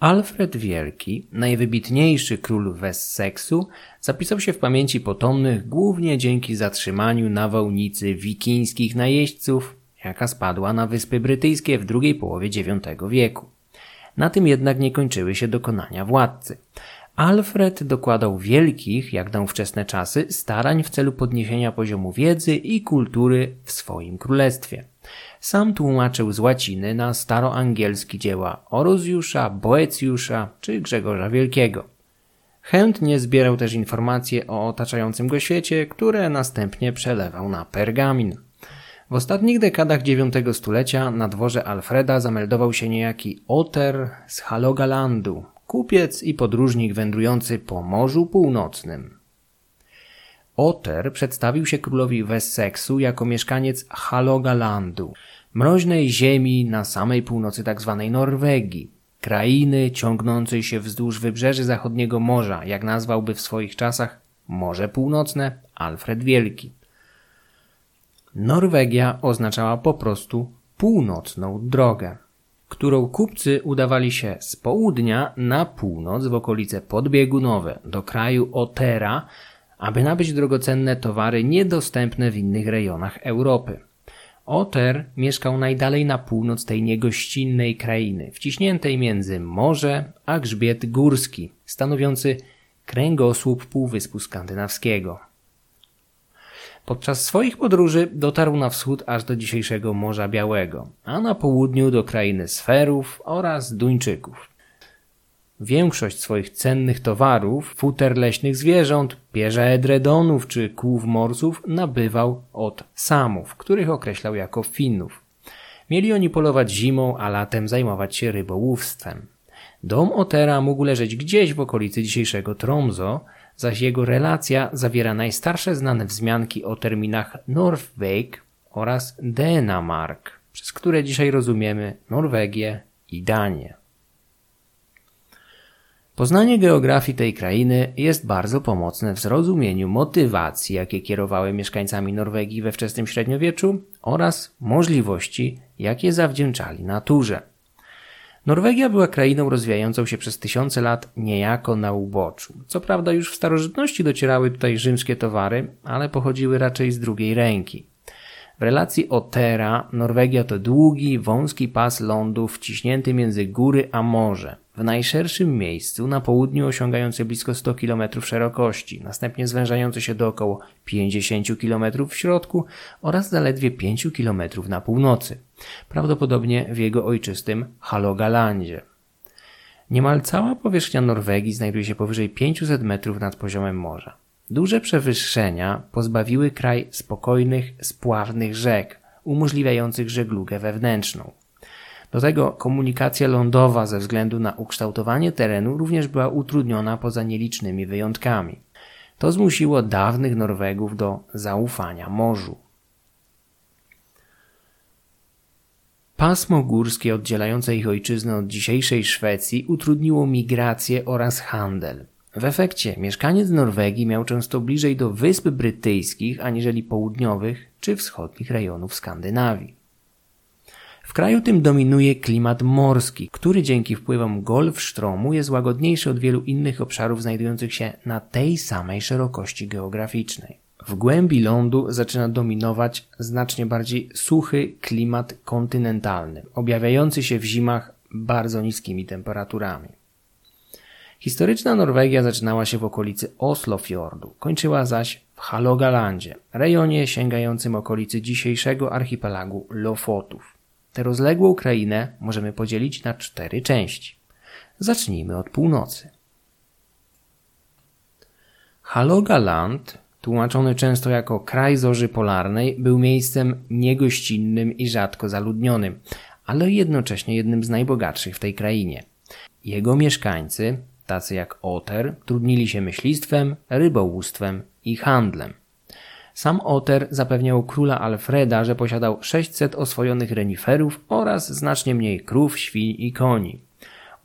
Alfred Wielki, najwybitniejszy król Wesseksu, zapisał się w pamięci potomnych głównie dzięki zatrzymaniu nawałnicy wikińskich najeźdźców, jaka spadła na Wyspy Brytyjskie w drugiej połowie IX wieku. Na tym jednak nie kończyły się dokonania władcy. Alfred dokładał wielkich, jak na ówczesne czasy, starań w celu podniesienia poziomu wiedzy i kultury w swoim królestwie. Sam tłumaczył z łaciny na staroangielski dzieła Orozjusza, Boecjusza czy Grzegorza Wielkiego. Chętnie zbierał też informacje o otaczającym go świecie, które następnie przelewał na pergamin. W ostatnich dekadach IX stulecia na dworze Alfreda zameldował się niejaki Oter z Halogalandu, kupiec i podróżnik wędrujący po Morzu Północnym. Oter przedstawił się królowi Wesseksu jako mieszkaniec Halogalandu, mroźnej ziemi na samej północy tzw. Tak Norwegii, krainy ciągnącej się wzdłuż wybrzeży zachodniego morza, jak nazwałby w swoich czasach Morze Północne Alfred Wielki. Norwegia oznaczała po prostu północną drogę, którą kupcy udawali się z południa na północ w okolice podbiegunowe do kraju Otera, aby nabyć drogocenne towary niedostępne w innych rejonach Europy. Oter mieszkał najdalej na północ tej niegościnnej krainy, wciśniętej między morze a grzbiet górski, stanowiący kręgosłup Półwyspu Skandynawskiego. Podczas swoich podróży dotarł na wschód aż do dzisiejszego Morza Białego, a na południu do krainy Sferów oraz Duńczyków. Większość swoich cennych towarów, futer leśnych zwierząt, pierze edredonów czy kłów morsów nabywał od Samów, których określał jako Finnów. Mieli oni polować zimą, a latem zajmować się rybołówstwem. Dom Otera mógł leżeć gdzieś w okolicy dzisiejszego Tromso, zaś jego relacja zawiera najstarsze znane wzmianki o terminach Northwake oraz Denamark, przez które dzisiaj rozumiemy Norwegię i Danię. Poznanie geografii tej krainy jest bardzo pomocne w zrozumieniu motywacji, jakie kierowały mieszkańcami Norwegii we wczesnym średniowieczu oraz możliwości, jakie zawdzięczali naturze. Norwegia była krainą rozwijającą się przez tysiące lat niejako na uboczu. Co prawda już w starożytności docierały tutaj rzymskie towary, ale pochodziły raczej z drugiej ręki. W relacji Otera Norwegia to długi, wąski pas lądu wciśnięty między góry a morze w najszerszym miejscu na południu osiągający blisko 100 km szerokości, następnie zwężający się do około 50 km w środku oraz zaledwie 5 km na północy, prawdopodobnie w jego ojczystym Halogalandzie. Niemal cała powierzchnia Norwegii znajduje się powyżej 500 metrów nad poziomem morza. Duże przewyższenia pozbawiły kraj spokojnych, spławnych rzek, umożliwiających żeglugę wewnętrzną. Do tego komunikacja lądowa ze względu na ukształtowanie terenu również była utrudniona poza nielicznymi wyjątkami. To zmusiło dawnych Norwegów do zaufania morzu. Pasmo górskie oddzielające ich ojczyznę od dzisiejszej Szwecji utrudniło migrację oraz handel. W efekcie mieszkaniec Norwegii miał często bliżej do wysp brytyjskich aniżeli południowych czy wschodnich rejonów Skandynawii. W kraju tym dominuje klimat morski, który dzięki wpływom Golfstromu jest łagodniejszy od wielu innych obszarów znajdujących się na tej samej szerokości geograficznej. W głębi lądu zaczyna dominować znacznie bardziej suchy klimat kontynentalny, objawiający się w zimach bardzo niskimi temperaturami. Historyczna Norwegia zaczynała się w okolicy Oslofjordu, kończyła zaś w Halogalandzie, rejonie sięgającym okolicy dzisiejszego archipelagu Lofotów. Tę rozległą krainę możemy podzielić na cztery części. Zacznijmy od północy. Halogaland, tłumaczony często jako kraj zorzy polarnej, był miejscem niegościnnym i rzadko zaludnionym, ale jednocześnie jednym z najbogatszych w tej krainie. Jego mieszkańcy, tacy jak Oter, trudnili się myślistwem, rybołówstwem i handlem. Sam Otter zapewniał króla Alfreda, że posiadał 600 oswojonych reniferów oraz znacznie mniej krów, świń i koni.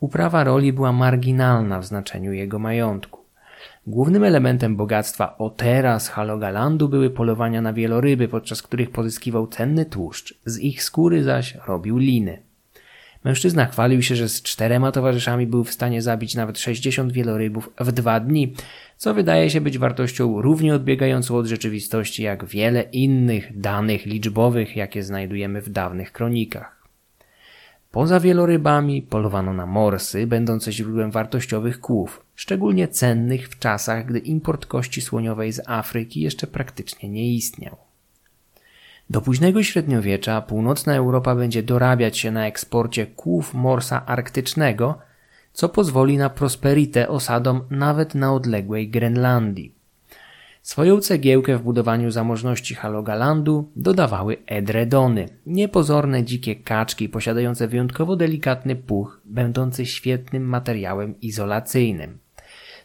Uprawa roli była marginalna w znaczeniu jego majątku. Głównym elementem bogactwa Otera z Halogalandu były polowania na wieloryby, podczas których pozyskiwał cenny tłuszcz, z ich skóry zaś robił liny. Mężczyzna chwalił się, że z czterema towarzyszami był w stanie zabić nawet 60 wielorybów w dwa dni, co wydaje się być wartością równie odbiegającą od rzeczywistości jak wiele innych danych liczbowych, jakie znajdujemy w dawnych kronikach. Poza wielorybami polowano na morsy, będące źródłem wartościowych kłów, szczególnie cennych w czasach, gdy import kości słoniowej z Afryki jeszcze praktycznie nie istniał. Do późnego średniowiecza północna Europa będzie dorabiać się na eksporcie kłów morsa arktycznego, co pozwoli na prosperitę osadom nawet na odległej Grenlandii. Swoją cegiełkę w budowaniu zamożności Halogalandu dodawały edredony, niepozorne dzikie kaczki posiadające wyjątkowo delikatny puch, będący świetnym materiałem izolacyjnym.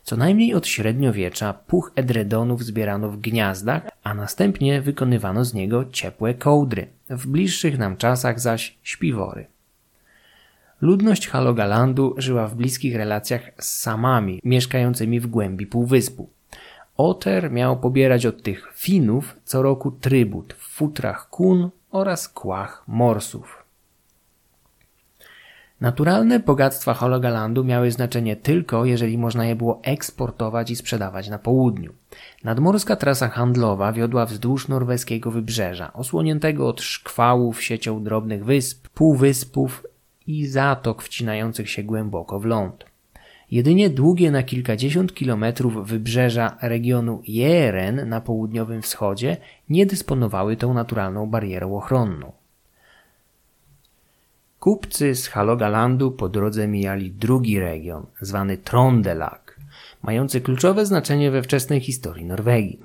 Co najmniej od średniowiecza puch edredonów zbierano w gniazdach, a następnie wykonywano z niego ciepłe kołdry, w bliższych nam czasach zaś śpiwory. Ludność Halogalandu żyła w bliskich relacjach z samami mieszkającymi w głębi półwyspu. Oter miał pobierać od tych Finów co roku trybut w futrach kun oraz kłach morsów. Naturalne bogactwa Hologalandu miały znaczenie tylko, jeżeli można je było eksportować i sprzedawać na południu. Nadmorska trasa handlowa wiodła wzdłuż norweskiego wybrzeża, osłoniętego od szkwałów siecią drobnych wysp, półwyspów i zatok wcinających się głęboko w ląd. Jedynie długie na kilkadziesiąt kilometrów wybrzeża regionu Jeren na południowym wschodzie nie dysponowały tą naturalną barierą ochronną. Kupcy z Halogalandu po drodze mijali drugi region, zwany Trondelag, mający kluczowe znaczenie we wczesnej historii Norwegii.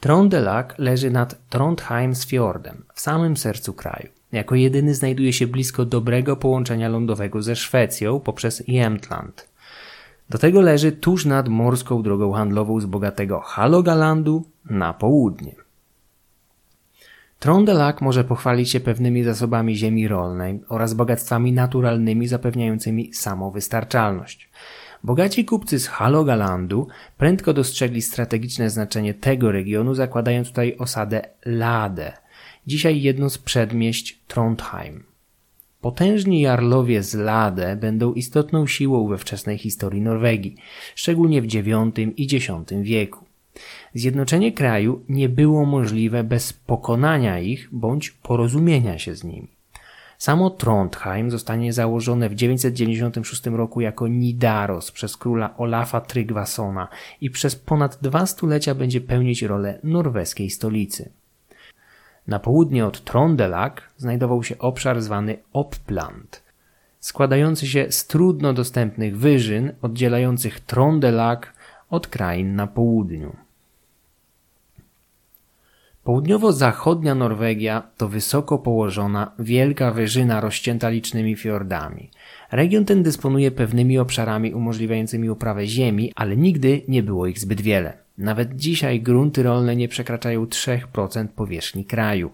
Trondelag leży nad Trondheimsfjordem, w samym sercu kraju. Jako jedyny znajduje się blisko dobrego połączenia lądowego ze Szwecją poprzez Jämtland. Do tego leży tuż nad morską drogą handlową z bogatego Halogalandu na południe. Trondelag może pochwalić się pewnymi zasobami ziemi rolnej oraz bogactwami naturalnymi zapewniającymi samowystarczalność. Bogaci kupcy z Halogalandu prędko dostrzegli strategiczne znaczenie tego regionu, zakładając tutaj osadę Lade, dzisiaj jedno z przedmieść Trondheim. Potężni jarlowie z Lade będą istotną siłą we wczesnej historii Norwegii, szczególnie w IX i X wieku. Zjednoczenie kraju nie było możliwe bez pokonania ich bądź porozumienia się z nimi. Samo Trondheim zostanie założone w 996 roku jako Nidaros przez króla Olafa Trygvasona i przez ponad dwa stulecia będzie pełnić rolę norweskiej stolicy. Na południe od Trondelag znajdował się obszar zwany Oppland, składający się z trudno dostępnych wyżyn oddzielających Trondelag od krain na południu. Południowo-zachodnia Norwegia to wysoko położona, wielka wyżyna rozcięta licznymi fiordami. Region ten dysponuje pewnymi obszarami umożliwiającymi uprawę ziemi, ale nigdy nie było ich zbyt wiele. Nawet dzisiaj grunty rolne nie przekraczają 3% powierzchni kraju.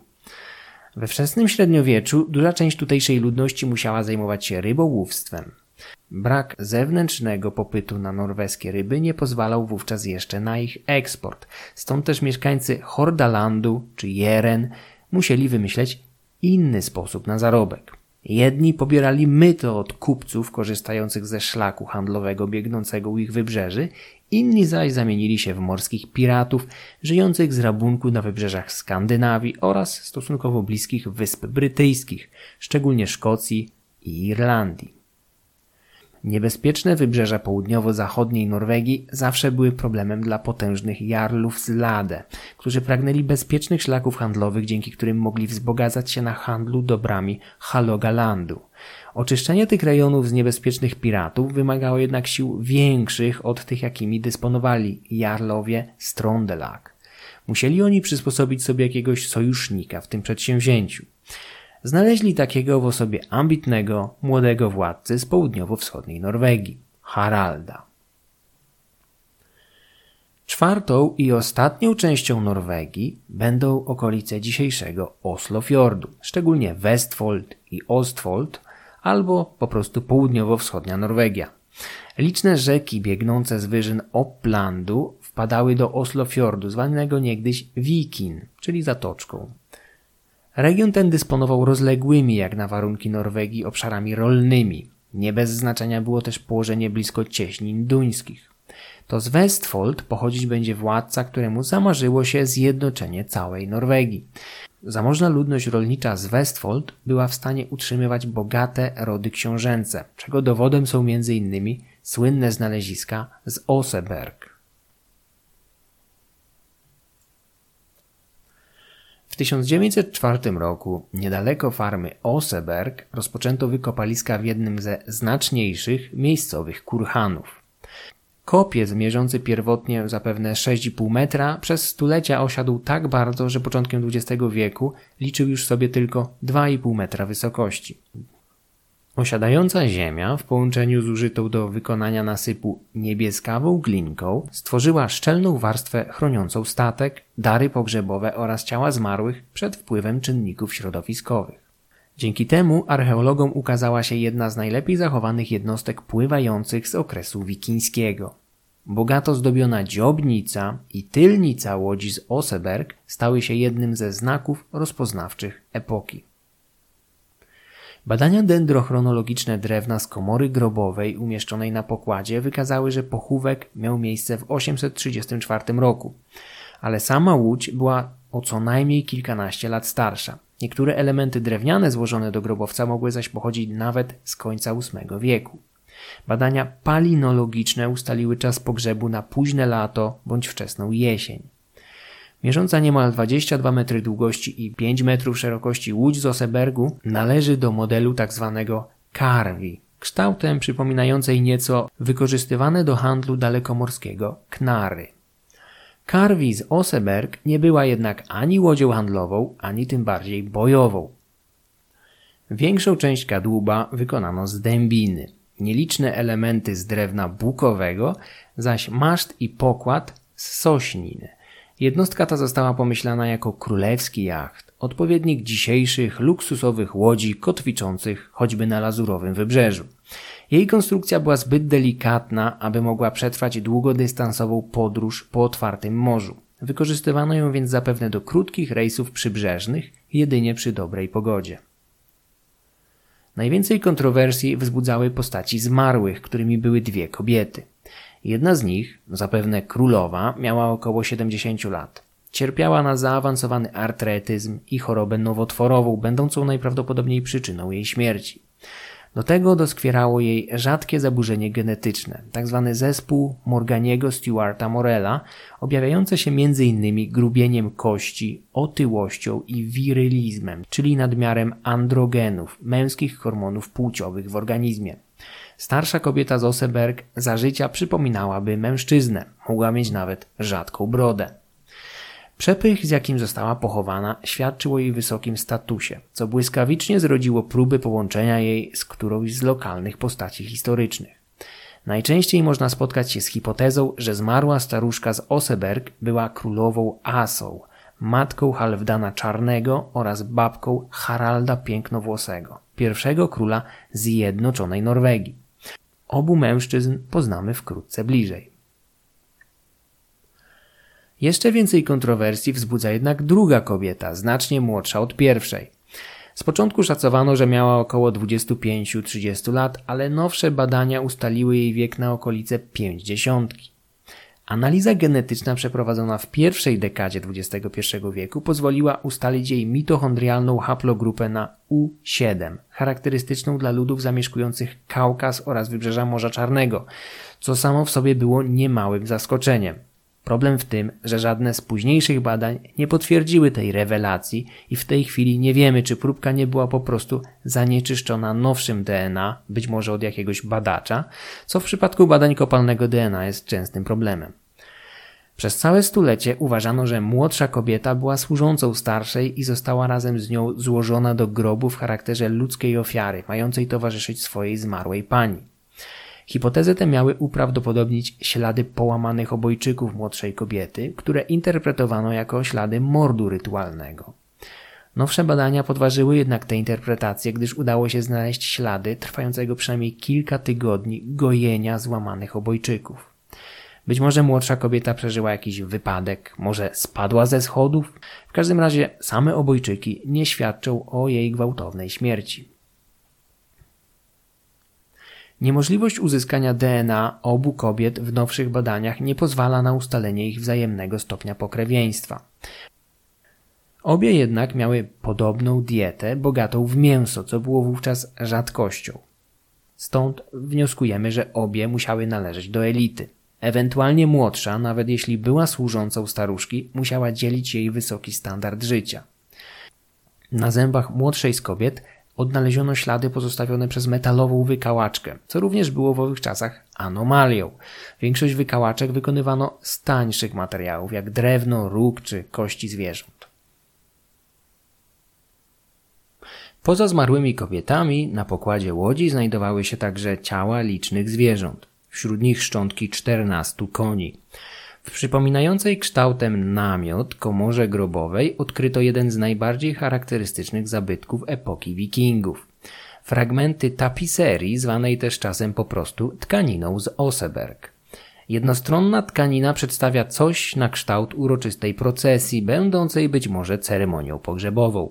We wczesnym średniowieczu duża część tutejszej ludności musiała zajmować się rybołówstwem. Brak zewnętrznego popytu na norweskie ryby nie pozwalał wówczas jeszcze na ich eksport, stąd też mieszkańcy Hordalandu czy Jeren musieli wymyśleć inny sposób na zarobek. Jedni pobierali myto od kupców korzystających ze szlaku handlowego biegnącego u ich wybrzeży, inni zaś zamienili się w morskich piratów żyjących z rabunku na wybrzeżach Skandynawii oraz stosunkowo bliskich wysp brytyjskich, szczególnie Szkocji i Irlandii. Niebezpieczne wybrzeża południowo-zachodniej Norwegii zawsze były problemem dla potężnych jarlów z Lade, którzy pragnęli bezpiecznych szlaków handlowych, dzięki którym mogli wzbogacać się na handlu dobrami Halogalandu. Oczyszczenie tych rejonów z niebezpiecznych piratów wymagało jednak sił większych od tych, jakimi dysponowali jarlowie Strondelag. Musieli oni przysposobić sobie jakiegoś sojusznika w tym przedsięwzięciu. Znaleźli takiego w osobie ambitnego, młodego władcy z południowo-wschodniej Norwegii, Haralda. Czwartą i ostatnią częścią Norwegii będą okolice dzisiejszego Oslofjordu, szczególnie Westfold i Ostfold, albo po prostu południowo-wschodnia Norwegia. Liczne rzeki biegnące z wyżyn Opplandu wpadały do Oslofjordu, zwanego niegdyś Wikin, czyli zatoczką. Region ten dysponował rozległymi jak na warunki Norwegii obszarami rolnymi. Nie bez znaczenia było też położenie blisko cieśnin duńskich. To z Westfold pochodzić będzie władca, któremu zamarzyło się zjednoczenie całej Norwegii. Zamożna ludność rolnicza z Westfold była w stanie utrzymywać bogate rody książęce, czego dowodem są m.in. słynne znaleziska z Oseberg. W 1904 roku niedaleko farmy Oseberg rozpoczęto wykopaliska w jednym ze znaczniejszych miejscowych kurhanów. Kopiec mierzący pierwotnie zapewne 6,5 metra przez stulecia osiadł tak bardzo, że początkiem XX wieku liczył już sobie tylko 2,5 metra wysokości. Osiadająca ziemia w połączeniu z użytą do wykonania nasypu niebieskawą glinką stworzyła szczelną warstwę chroniącą statek, dary pogrzebowe oraz ciała zmarłych przed wpływem czynników środowiskowych. Dzięki temu archeologom ukazała się jedna z najlepiej zachowanych jednostek pływających z okresu wikińskiego. Bogato zdobiona dziobnica i tylnica łodzi z Oseberg stały się jednym ze znaków rozpoznawczych epoki. Badania dendrochronologiczne drewna z komory grobowej umieszczonej na pokładzie wykazały, że pochówek miał miejsce w 834 roku, ale sama łódź była o co najmniej kilkanaście lat starsza. Niektóre elementy drewniane złożone do grobowca mogły zaś pochodzić nawet z końca VIII wieku. Badania palinologiczne ustaliły czas pogrzebu na późne lato bądź wczesną jesień. Mierząca niemal 22 metry długości i 5 metrów szerokości łódź z Osebergu należy do modelu tzw. Tak Carvi, kształtem przypominającej nieco wykorzystywane do handlu dalekomorskiego knary. Carvi z Oseberg nie była jednak ani łodzią handlową, ani tym bardziej bojową. Większą część kadłuba wykonano z dębiny, nieliczne elementy z drewna bukowego, zaś maszt i pokład z sośniny. Jednostka ta została pomyślana jako królewski jacht, odpowiednik dzisiejszych luksusowych łodzi kotwiczących choćby na lazurowym wybrzeżu. Jej konstrukcja była zbyt delikatna, aby mogła przetrwać długodystansową podróż po otwartym morzu. Wykorzystywano ją więc zapewne do krótkich rejsów przybrzeżnych, jedynie przy dobrej pogodzie. Najwięcej kontrowersji wzbudzały postaci zmarłych, którymi były dwie kobiety. Jedna z nich, zapewne królowa, miała około 70 lat. Cierpiała na zaawansowany artretyzm i chorobę nowotworową, będącą najprawdopodobniej przyczyną jej śmierci. Do tego doskwierało jej rzadkie zaburzenie genetyczne, tzw. Tak zespół Morganiego Stewarta Morella, objawiające się m.in. grubieniem kości, otyłością i wirylizmem, czyli nadmiarem androgenów, męskich hormonów płciowych w organizmie. Starsza kobieta z Oseberg za życia przypominałaby mężczyznę, mogła mieć nawet rzadką brodę. Przepych, z jakim została pochowana, świadczył o jej wysokim statusie, co błyskawicznie zrodziło próby połączenia jej z którąś z lokalnych postaci historycznych. Najczęściej można spotkać się z hipotezą, że zmarła staruszka z Oseberg była królową Asą, matką Halfdana Czarnego oraz babką Haralda Pięknowłosego, pierwszego króla Zjednoczonej Norwegii. Obu mężczyzn poznamy wkrótce bliżej. Jeszcze więcej kontrowersji wzbudza jednak druga kobieta, znacznie młodsza od pierwszej. Z początku szacowano, że miała około 25-30 lat, ale nowsze badania ustaliły jej wiek na okolice 50. Analiza genetyczna przeprowadzona w pierwszej dekadzie XXI wieku pozwoliła ustalić jej mitochondrialną haplogrupę na U7, charakterystyczną dla ludów zamieszkujących Kaukaz oraz wybrzeża Morza Czarnego, co samo w sobie było niemałym zaskoczeniem. Problem w tym, że żadne z późniejszych badań nie potwierdziły tej rewelacji i w tej chwili nie wiemy, czy próbka nie była po prostu zanieczyszczona nowszym DNA, być może od jakiegoś badacza, co w przypadku badań kopalnego DNA jest częstym problemem. Przez całe stulecie uważano, że młodsza kobieta była służącą starszej i została razem z nią złożona do grobu w charakterze ludzkiej ofiary, mającej towarzyszyć swojej zmarłej pani. Hipotezy te miały uprawdopodobnić ślady połamanych obojczyków młodszej kobiety, które interpretowano jako ślady mordu rytualnego. Nowsze badania podważyły jednak te interpretacje, gdyż udało się znaleźć ślady trwającego przynajmniej kilka tygodni gojenia złamanych obojczyków. Być może młodsza kobieta przeżyła jakiś wypadek, może spadła ze schodów. W każdym razie same obojczyki nie świadczą o jej gwałtownej śmierci. Niemożliwość uzyskania DNA obu kobiet w nowszych badaniach nie pozwala na ustalenie ich wzajemnego stopnia pokrewieństwa. Obie jednak miały podobną dietę, bogatą w mięso, co było wówczas rzadkością. Stąd wnioskujemy, że obie musiały należeć do elity. Ewentualnie młodsza, nawet jeśli była służącą staruszki, musiała dzielić jej wysoki standard życia. Na zębach młodszej z kobiet odnaleziono ślady pozostawione przez metalową wykałaczkę, co również było w owych czasach anomalią. Większość wykałaczek wykonywano z tańszych materiałów, jak drewno, róg czy kości zwierząt. Poza zmarłymi kobietami na pokładzie łodzi znajdowały się także ciała licznych zwierząt, wśród nich szczątki 14 koni. W przypominającej kształtem namiot komorze grobowej odkryto jeden z najbardziej charakterystycznych zabytków epoki wikingów. Fragmenty tapiserii, zwanej też czasem po prostu tkaniną z Oseberg. Jednostronna tkanina przedstawia coś na kształt uroczystej procesji, będącej być może ceremonią pogrzebową.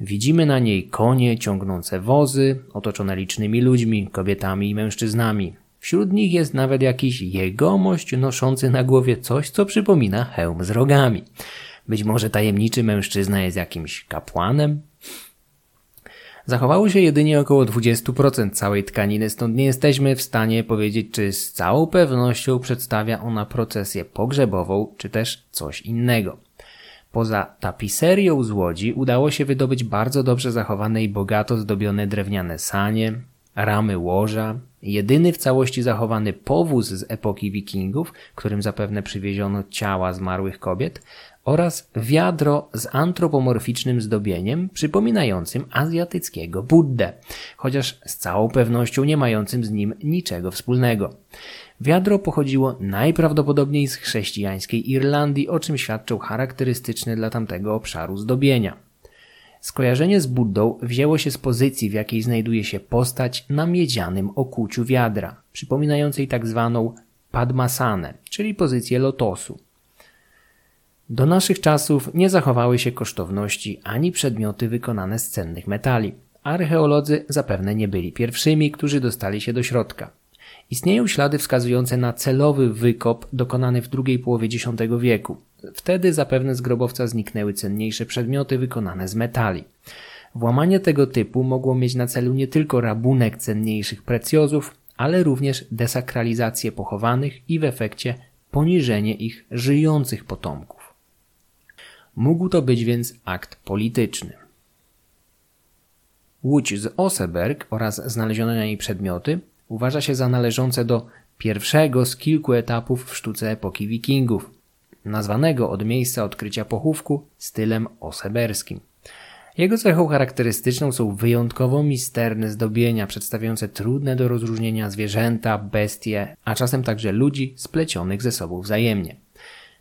Widzimy na niej konie ciągnące wozy, otoczone licznymi ludźmi, kobietami i mężczyznami. Wśród nich jest nawet jakiś jegomość noszący na głowie coś, co przypomina hełm z rogami. Być może tajemniczy mężczyzna jest jakimś kapłanem? Zachowało się jedynie około 20% całej tkaniny, stąd nie jesteśmy w stanie powiedzieć, czy z całą pewnością przedstawia ona procesję pogrzebową, czy też coś innego. Poza tapiserią z łodzi udało się wydobyć bardzo dobrze zachowane i bogato zdobione drewniane sanie, ramy łoża, jedyny w całości zachowany powóz z epoki wikingów, którym zapewne przywieziono ciała zmarłych kobiet, oraz wiadro z antropomorficznym zdobieniem przypominającym azjatyckiego Buddę, chociaż z całą pewnością nie mającym z nim niczego wspólnego. Wiadro pochodziło najprawdopodobniej z chrześcijańskiej Irlandii, o czym świadczą charakterystyczne dla tamtego obszaru zdobienia. Skojarzenie z Buddą wzięło się z pozycji, w jakiej znajduje się postać na miedzianym okuciu wiadra, przypominającej tak zwaną padmasanę, czyli pozycję lotosu. Do naszych czasów nie zachowały się kosztowności ani przedmioty wykonane z cennych metali. Archeolodzy zapewne nie byli pierwszymi, którzy dostali się do środka. Istnieją ślady wskazujące na celowy wykop dokonany w drugiej połowie X wieku. Wtedy zapewne z grobowca zniknęły cenniejsze przedmioty wykonane z metali. Włamanie tego typu mogło mieć na celu nie tylko rabunek cenniejszych precjozów, ale również desakralizację pochowanych i w efekcie poniżenie ich żyjących potomków. Mógł to być więc akt polityczny. Łódź z Oseberg oraz znalezione na niej przedmioty uważa się za należące do pierwszego z kilku etapów w sztuce epoki wikingów, nazwanego od miejsca odkrycia pochówku stylem oseberskim. Jego cechą charakterystyczną są wyjątkowo misterne zdobienia przedstawiające trudne do rozróżnienia zwierzęta, bestie, a czasem także ludzi splecionych ze sobą wzajemnie.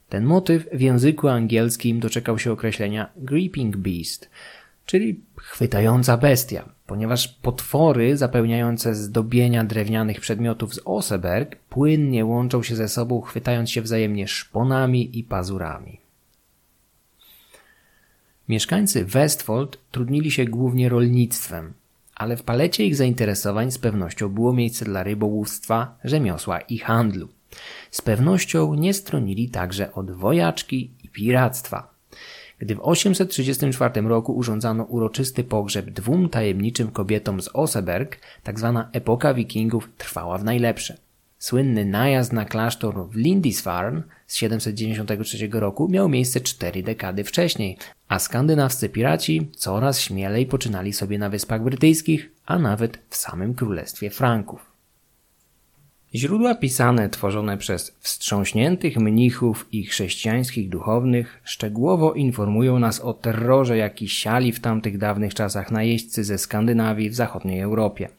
Ten motyw w języku angielskim doczekał się określenia Gripping Beast, czyli chwytająca bestia, ponieważ potwory zapełniające zdobienia drewnianych przedmiotów z Oseberg płynnie łączą się ze sobą, chwytając się wzajemnie szponami i pazurami. Mieszkańcy Westfold trudnili się głównie rolnictwem, ale w palecie ich zainteresowań z pewnością było miejsce dla rybołówstwa, rzemiosła i handlu. Z pewnością nie stronili także od wojaczki i piractwa. Gdy w 834 roku urządzano uroczysty pogrzeb dwóm tajemniczym kobietom z Oseberg. Tak epoka wikingów trwała w najlepsze. Słynny najazd na klasztor w Lindisfarne z 793 roku miał miejsce cztery dekady wcześniej, a skandynawscy piraci coraz śmielej poczynali sobie na Wyspach Brytyjskich, a nawet w samym Królestwie Franków. Źródła pisane tworzone przez wstrząśniętych mnichów i chrześcijańskich duchownych szczegółowo informują nas o terrorze, jaki siali w tamtych dawnych czasach najeźdźcy ze Skandynawii w zachodniej Europie.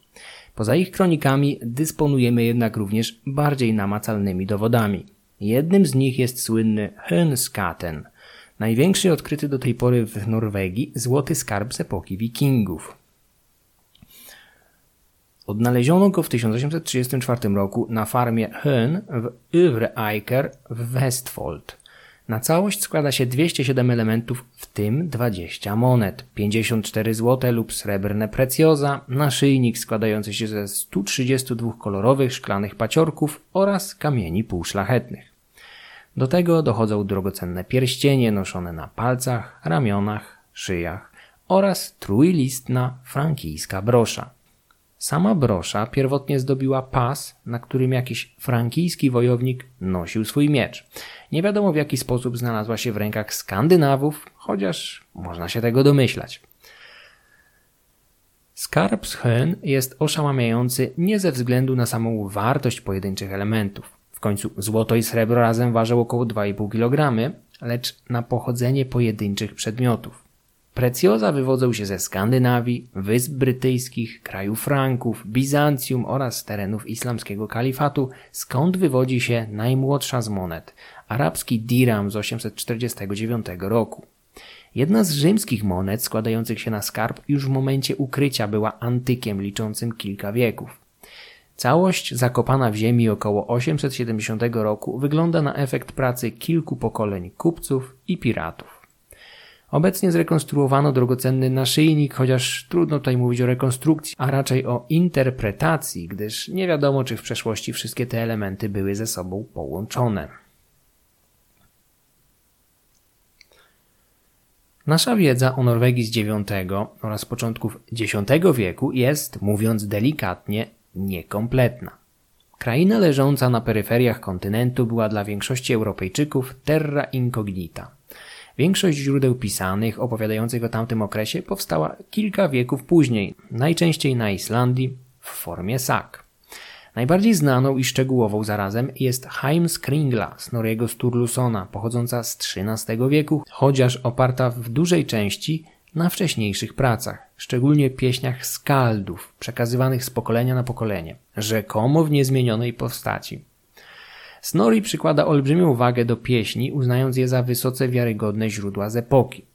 Poza ich kronikami dysponujemy jednak również bardziej namacalnymi dowodami. Jednym z nich jest słynny Hönskaten, największy odkryty do tej pory w Norwegii złoty skarb z epoki wikingów. Odnaleziono go w 1834 roku na farmie Höhn w Övre-Eiker w Westfold. Na całość składa się 207 elementów, w tym 20 monet, 54 złote lub srebrne precjoza, naszyjnik składający się ze 132 kolorowych szklanych paciorków oraz kamieni półszlachetnych. Do tego dochodzą drogocenne pierścienie noszone na palcach, ramionach, szyjach oraz trójlistna frankijska brosza. Sama brosza pierwotnie zdobiła pas, na którym jakiś frankijski wojownik nosił swój miecz. Nie wiadomo w jaki sposób znalazła się w rękach Skandynawów, chociaż można się tego domyślać. Skarb Höhen jest oszałamiający nie ze względu na samą wartość pojedynczych elementów. W końcu złoto i srebro razem ważą około 2,5 kg, lecz na pochodzenie pojedynczych przedmiotów. Precjoza wywodzą się ze Skandynawii, Wysp Brytyjskich, kraju Franków, Bizancjum oraz terenów islamskiego kalifatu, skąd wywodzi się najmłodsza z monet, arabski diram z 849 roku. Jedna z rzymskich monet składających się na skarb już w momencie ukrycia była antykiem liczącym kilka wieków. Całość zakopana w ziemi około 870 roku wygląda na efekt pracy kilku pokoleń kupców i piratów. Obecnie zrekonstruowano drogocenny naszyjnik, chociaż trudno tutaj mówić o rekonstrukcji, a raczej o interpretacji, gdyż nie wiadomo, czy w przeszłości wszystkie te elementy były ze sobą połączone. Nasza wiedza o Norwegii z IX oraz początków X wieku jest, mówiąc delikatnie, niekompletna. Kraina leżąca na peryferiach kontynentu była dla większości Europejczyków terra incognita. Większość źródeł pisanych opowiadających o tamtym okresie powstała kilka wieków później, najczęściej na Islandii w formie sak. Najbardziej znaną i szczegółową zarazem jest Heimskringla Snorriego Sturlusona, pochodząca z XIII wieku, chociaż oparta w dużej części na wcześniejszych pracach, szczególnie pieśniach skaldów, przekazywanych z pokolenia na pokolenie, rzekomo w niezmienionej postaci. Snorri przykłada olbrzymią wagę do pieśni, uznając je za wysoce wiarygodne źródła z epoki.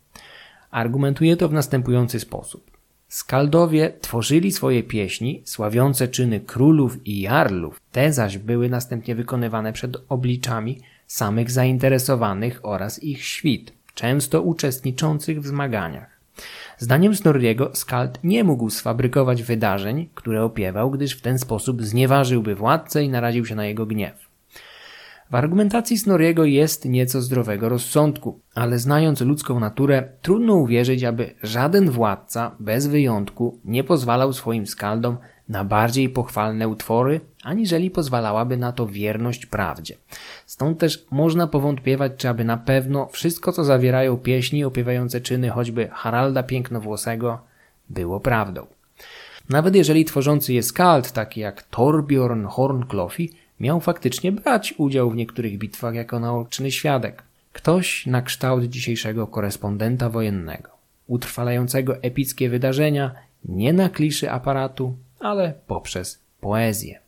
Argumentuje to w następujący sposób. Skaldowie tworzyli swoje pieśni, sławiące czyny królów i jarlów, te zaś były następnie wykonywane przed obliczami samych zainteresowanych oraz ich świt, często uczestniczących w zmaganiach. Zdaniem Snorriego Skald nie mógł sfabrykować wydarzeń, które opiewał, gdyż w ten sposób znieważyłby władcę i naraził się na jego gniew. W argumentacji Snoriego jest nieco zdrowego rozsądku, ale znając ludzką naturę, trudno uwierzyć, aby żaden władca, bez wyjątku, nie pozwalał swoim skaldom na bardziej pochwalne utwory, aniżeli pozwalałaby na to wierność prawdzie. Stąd też można powątpiewać, czy aby na pewno wszystko, co zawierają pieśni opiewające czyny choćby Haralda Pięknowłosego, było prawdą. Nawet jeżeli tworzący je skald, taki jak Torbjorn Hornklofi, miał faktycznie brać udział w niektórych bitwach jako naoczny świadek. Ktoś na kształt dzisiejszego korespondenta wojennego, utrwalającego epickie wydarzenia nie na kliszy aparatu, ale poprzez poezję.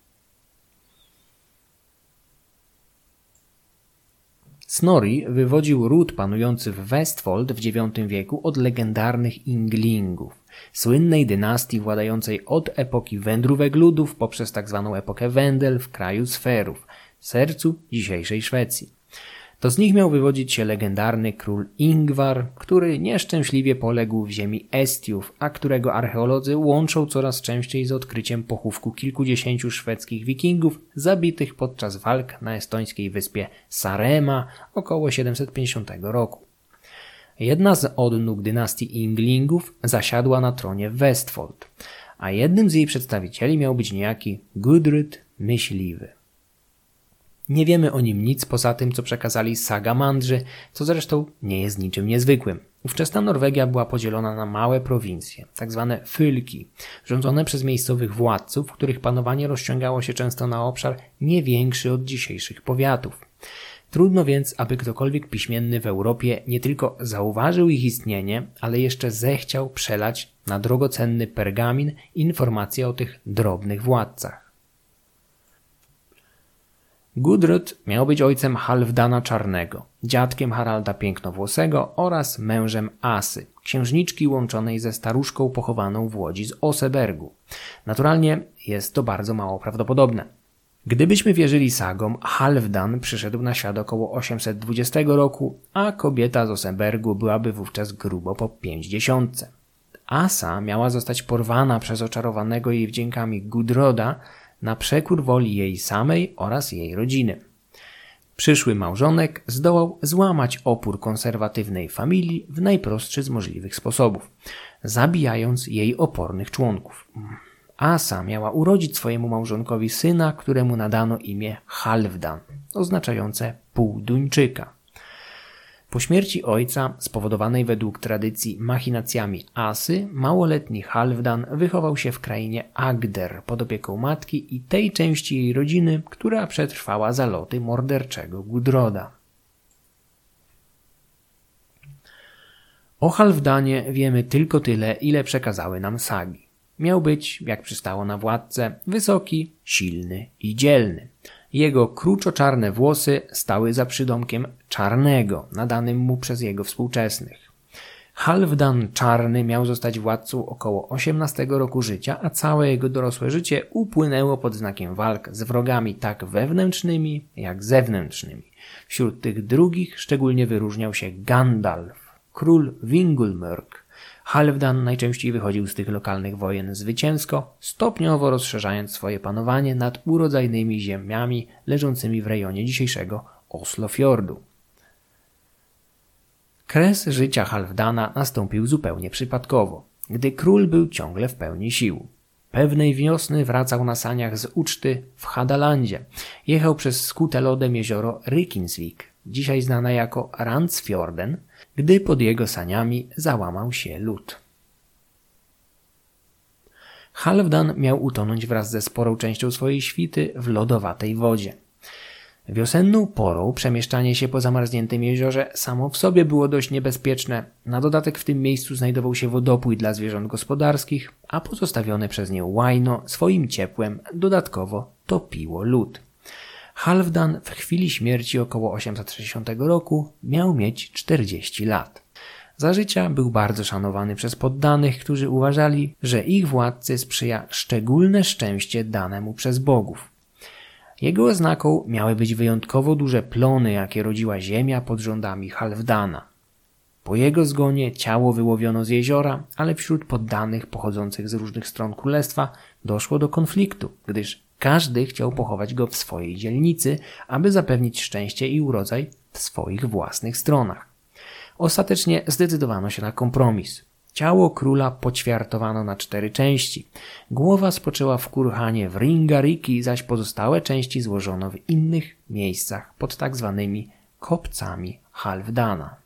Snorri wywodził ród panujący w Westfold w IX wieku od legendarnych Inglingów słynnej dynastii władającej od epoki wędrówek ludów poprzez tzw. Tak epokę Wendel w kraju sferów, sercu dzisiejszej Szwecji. To z nich miał wywodzić się legendarny król Ingvar, który nieszczęśliwie poległ w ziemi Estiów, a którego archeolodzy łączą coraz częściej z odkryciem pochówku kilkudziesięciu szwedzkich wikingów zabitych podczas walk na estońskiej wyspie Sarema około 750 roku. Jedna z odnóg dynastii Inglingów zasiadła na tronie Westfold, a jednym z jej przedstawicieli miał być niejaki Gudryd Myśliwy. Nie wiemy o nim nic poza tym, co przekazali Sagamandrzy, co zresztą nie jest niczym niezwykłym. Ówczesna Norwegia była podzielona na małe prowincje, tak zwane fylki, rządzone przez miejscowych władców, których panowanie rozciągało się często na obszar nie większy od dzisiejszych powiatów. Trudno więc, aby ktokolwiek piśmienny w Europie nie tylko zauważył ich istnienie, ale jeszcze zechciał przelać na drogocenny pergamin informacje o tych drobnych władcach. Gudryd miał być ojcem Halfdana Czarnego, dziadkiem Haralda Pięknowłosego oraz mężem Asy, księżniczki łączonej ze staruszką pochowaną w Łodzi z Osebergu. Naturalnie jest to bardzo mało prawdopodobne. Gdybyśmy wierzyli sagom, Halfdan przyszedł na świat około 820 roku, a kobieta z Osebergu byłaby wówczas grubo po 50. Asa miała zostać porwana przez oczarowanego jej wdziękami Gudroda na przekór woli jej samej oraz jej rodziny. Przyszły małżonek zdołał złamać opór konserwatywnej familii w najprostszy z możliwych sposobów, zabijając jej opornych członków. Asa miała urodzić swojemu małżonkowi syna, któremu nadano imię Halfdan, oznaczające półduńczyka. Po śmierci ojca, spowodowanej według tradycji machinacjami Asy, małoletni Halfdan wychował się w krainie Agder pod opieką matki i tej części jej rodziny, która przetrwała zaloty morderczego Gudroda. O Halfdanie wiemy tylko tyle, ile przekazały nam sagi. Miał być, jak przystało na władcę, wysoki, silny i dzielny. Jego kruczo-czarne włosy stały za przydomkiem czarnego, nadanym mu przez jego współczesnych. Halfdan Czarny miał zostać władcą około 18 roku życia, a całe jego dorosłe życie upłynęło pod znakiem walk z wrogami tak wewnętrznymi, jak zewnętrznymi. Wśród tych drugich szczególnie wyróżniał się Gandalf, król Wingulmörk, Halfdan najczęściej wychodził z tych lokalnych wojen zwycięsko, stopniowo rozszerzając swoje panowanie nad urodzajnymi ziemiami leżącymi w rejonie dzisiejszego Oslofjordu. Kres życia Halfdana nastąpił zupełnie przypadkowo, gdy król był ciągle w pełni sił. Pewnej wiosny wracał na saniach z uczty w Hadalandzie. Jechał przez skute lodem jezioro Rykinsvik, dzisiaj znane jako Randsfjorden, gdy pod jego saniami załamał się lód. Halfdan miał utonąć wraz ze sporą częścią swojej świty w lodowatej wodzie. Wiosenną porą przemieszczanie się po zamarzniętym jeziorze samo w sobie było dość niebezpieczne. Na dodatek w tym miejscu znajdował się wodopój dla zwierząt gospodarskich, a pozostawione przez nie łajno swoim ciepłem dodatkowo topiło lód. Halfdan w chwili śmierci około 860 roku miał mieć 40 lat. Za życia był bardzo szanowany przez poddanych, którzy uważali, że ich władcy sprzyja szczególne szczęście danemu przez bogów. Jego oznaką miały być wyjątkowo duże plony, jakie rodziła ziemia pod rządami Halfdana. Po jego zgonie ciało wyłowiono z jeziora, ale wśród poddanych pochodzących z różnych stron królestwa doszło do konfliktu, gdyż każdy chciał pochować go w swojej dzielnicy, aby zapewnić szczęście i urodzaj w swoich własnych stronach. Ostatecznie zdecydowano się na kompromis. Ciało króla poćwiartowano na cztery części. Głowa spoczęła w kurhanie w Ringariki, zaś pozostałe części złożono w innych miejscach pod tak zwanymi kopcami Halfdana.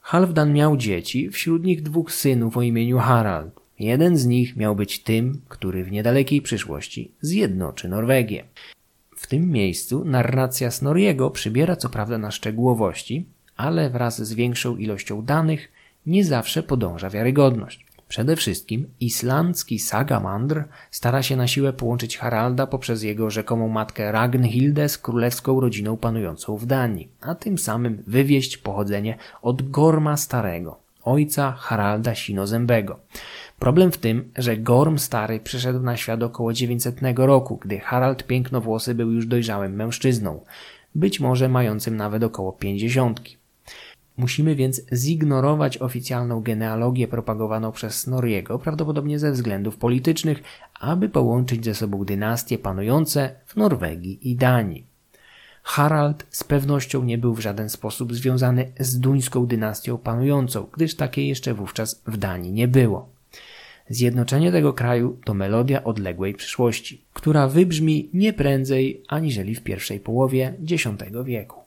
Halfdan miał dzieci, wśród nich dwóch synów o imieniu Harald. Jeden z nich miał być tym, który w niedalekiej przyszłości zjednoczy Norwegię. W tym miejscu narracja Snorriego przybiera co prawda na szczegółowości, ale wraz z większą ilością danych nie zawsze podąża wiarygodność. Przede wszystkim islandzki Sagamandr stara się na siłę połączyć Haralda poprzez jego rzekomą matkę Ragnhildę z królewską rodziną panującą w Danii, a tym samym wywieść pochodzenie od Gorma Starego, ojca Haralda Sinozębego. Problem w tym, że Gorm Stary przyszedł na świat około 900 roku, gdy Harald Pięknowłosy był już dojrzałym mężczyzną, być może mającym nawet około pięćdziesiątki. Musimy więc zignorować oficjalną genealogię propagowaną przez Snorriego, prawdopodobnie ze względów politycznych, aby połączyć ze sobą dynastie panujące w Norwegii i Danii. Harald z pewnością nie był w żaden sposób związany z duńską dynastią panującą, gdyż takiej jeszcze wówczas w Danii nie było. Zjednoczenie tego kraju to melodia odległej przyszłości, która wybrzmi nie prędzej aniżeli w pierwszej połowie X wieku.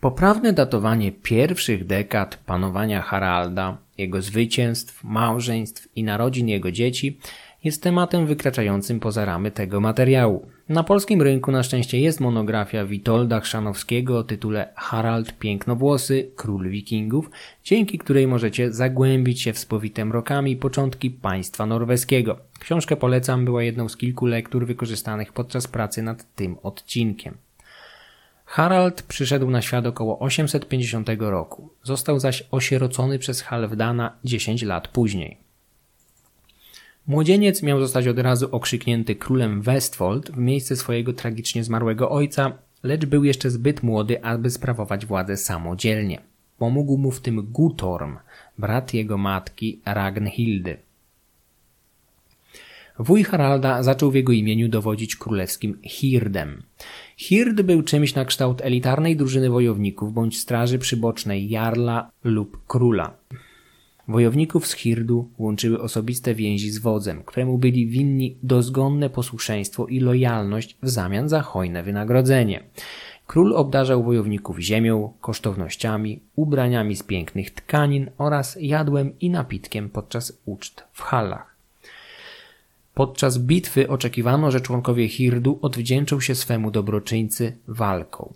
Poprawne datowanie pierwszych dekad panowania Haralda, jego zwycięstw, małżeństw i narodzin jego dzieci jest tematem wykraczającym poza ramy tego materiału. Na polskim rynku na szczęście jest monografia Witolda Chrzanowskiego o tytule Harald Pięknowłosy, Król Wikingów, dzięki której możecie zagłębić się w spowite mrokami początki państwa norweskiego. Książkę polecam, była jedną z kilku lektur wykorzystanych podczas pracy nad tym odcinkiem. Harald przyszedł na świat około 850 roku. Został zaś osierocony przez Halfdana 10 lat później. Młodzieniec miał zostać od razu okrzyknięty królem Westfold w miejsce swojego tragicznie zmarłego ojca, lecz był jeszcze zbyt młody, aby sprawować władzę samodzielnie. Pomógł mu w tym Gutorm, brat jego matki Ragnhildy. Wuj Haralda zaczął w jego imieniu dowodzić królewskim Hirdem. Hird był czymś na kształt elitarnej drużyny wojowników bądź straży przybocznej jarla lub króla. Wojowników z Hirdu łączyły osobiste więzi z wodzem, któremu byli winni dozgonne posłuszeństwo i lojalność w zamian za hojne wynagrodzenie. Król obdarzał wojowników ziemią, kosztownościami, ubraniami z pięknych tkanin oraz jadłem i napitkiem podczas uczt w halach. Podczas bitwy oczekiwano, że członkowie Hirdu odwdzięczą się swemu dobroczyńcy walką.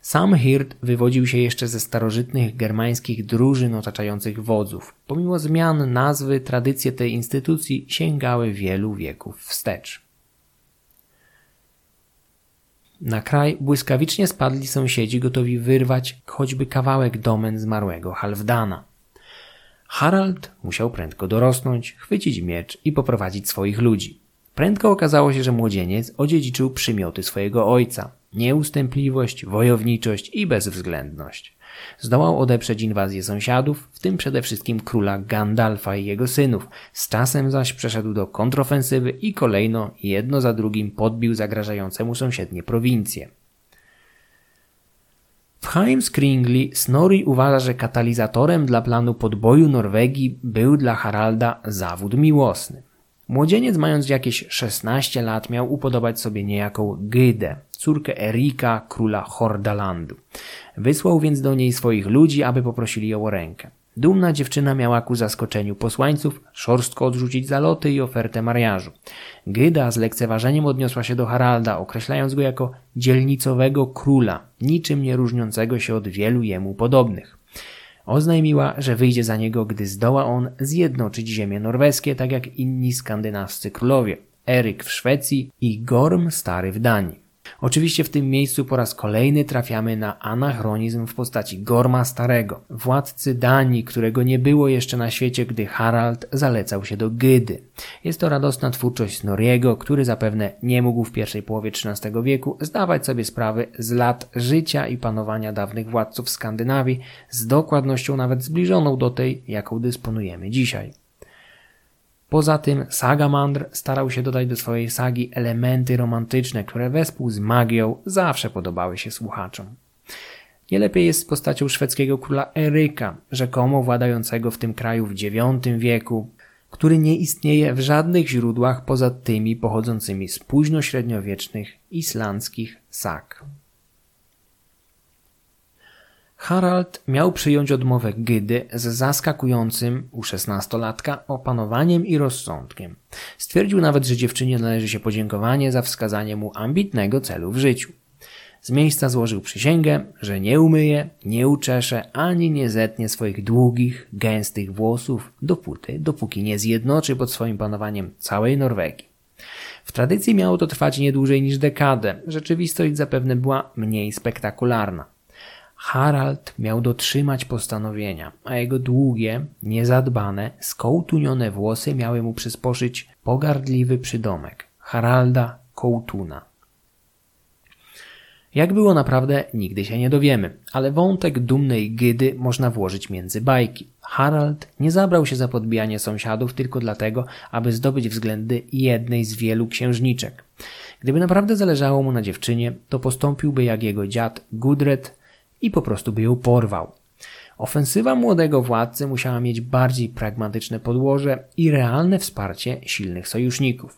Sam Hird wywodził się jeszcze ze starożytnych germańskich drużyn otaczających wodzów. Pomimo zmian nazwy, tradycje tej instytucji sięgały wielu wieków wstecz. Na kraj błyskawicznie spadli sąsiedzi gotowi wyrwać choćby kawałek domen zmarłego Halfdana. Harald musiał prędko dorosnąć, chwycić miecz i poprowadzić swoich ludzi. Prędko okazało się, że młodzieniec odziedziczył przymioty swojego ojca nieustępliwość, wojowniczość i bezwzględność. Zdołał odeprzeć inwazję sąsiadów, w tym przede wszystkim króla Gandalfa i jego synów. Z czasem zaś przeszedł do kontrofensywy i kolejno jedno za drugim podbił zagrażającemu sąsiednie prowincje. W Heimskringli Snorri uważa, że katalizatorem dla planu podboju Norwegii był dla Haralda zawód miłosny. Młodzieniec mając jakieś 16 lat miał upodobać sobie niejaką Gydę, córkę Erika, króla Hordalandu. Wysłał więc do niej swoich ludzi, aby poprosili ją o rękę. Dumna dziewczyna miała ku zaskoczeniu posłańców szorstko odrzucić zaloty i ofertę mariażu. Gyda z lekceważeniem odniosła się do Haralda, określając go jako dzielnicowego króla, niczym nie różniącego się od wielu jemu podobnych. Oznajmiła, że wyjdzie za niego, gdy zdoła on zjednoczyć ziemie norweskie, tak jak inni skandynawscy królowie. Eryk w Szwecji i Gorm Stary w Danii. Oczywiście w tym miejscu po raz kolejny trafiamy na anachronizm w postaci Gorma Starego, władcy Danii, którego nie było jeszcze na świecie, gdy Harald zalecał się do Gydy. Jest to radosna twórczość Snorriego, który zapewne nie mógł w pierwszej połowie XIII wieku zdawać sobie sprawy z lat życia i panowania dawnych władców Skandynawii z dokładnością nawet zbliżoną do tej, jaką dysponujemy dzisiaj. Poza tym Sagamandr starał się dodać do swojej sagi elementy romantyczne, które wespół z magią zawsze podobały się słuchaczom. Nie lepiej jest z postacią szwedzkiego króla Eryka, rzekomo władającego w tym kraju w IX wieku, który nie istnieje w żadnych źródłach poza tymi pochodzącymi z późnośredniowiecznych islandzkich sag. Harald miał przyjąć odmowę Gydy z zaskakującym u szesnastolatka opanowaniem i rozsądkiem. Stwierdził nawet, że dziewczynie należy się podziękowanie za wskazanie mu ambitnego celu w życiu. Z miejsca złożył przysięgę, że nie umyje, nie uczesze ani nie zetnie swoich długich, gęstych włosów dopóty, dopóki nie zjednoczy pod swoim panowaniem całej Norwegii. W tradycji miało to trwać nie dłużej niż dekadę. Rzeczywistość zapewne była mniej spektakularna. Harald miał dotrzymać postanowienia, a jego długie, niezadbane, skołtunione włosy miały mu przysposzyć pogardliwy przydomek Haralda Kołtuna. Jak było naprawdę, nigdy się nie dowiemy, ale wątek dumnej Gydy można włożyć między bajki. Harald nie zabrał się za podbijanie sąsiadów tylko dlatego, aby zdobyć względy jednej z wielu księżniczek. Gdyby naprawdę zależało mu na dziewczynie, to postąpiłby jak jego dziad Gudred i po prostu by ją porwał. Ofensywa młodego władcy musiała mieć bardziej pragmatyczne podłoże i realne wsparcie silnych sojuszników.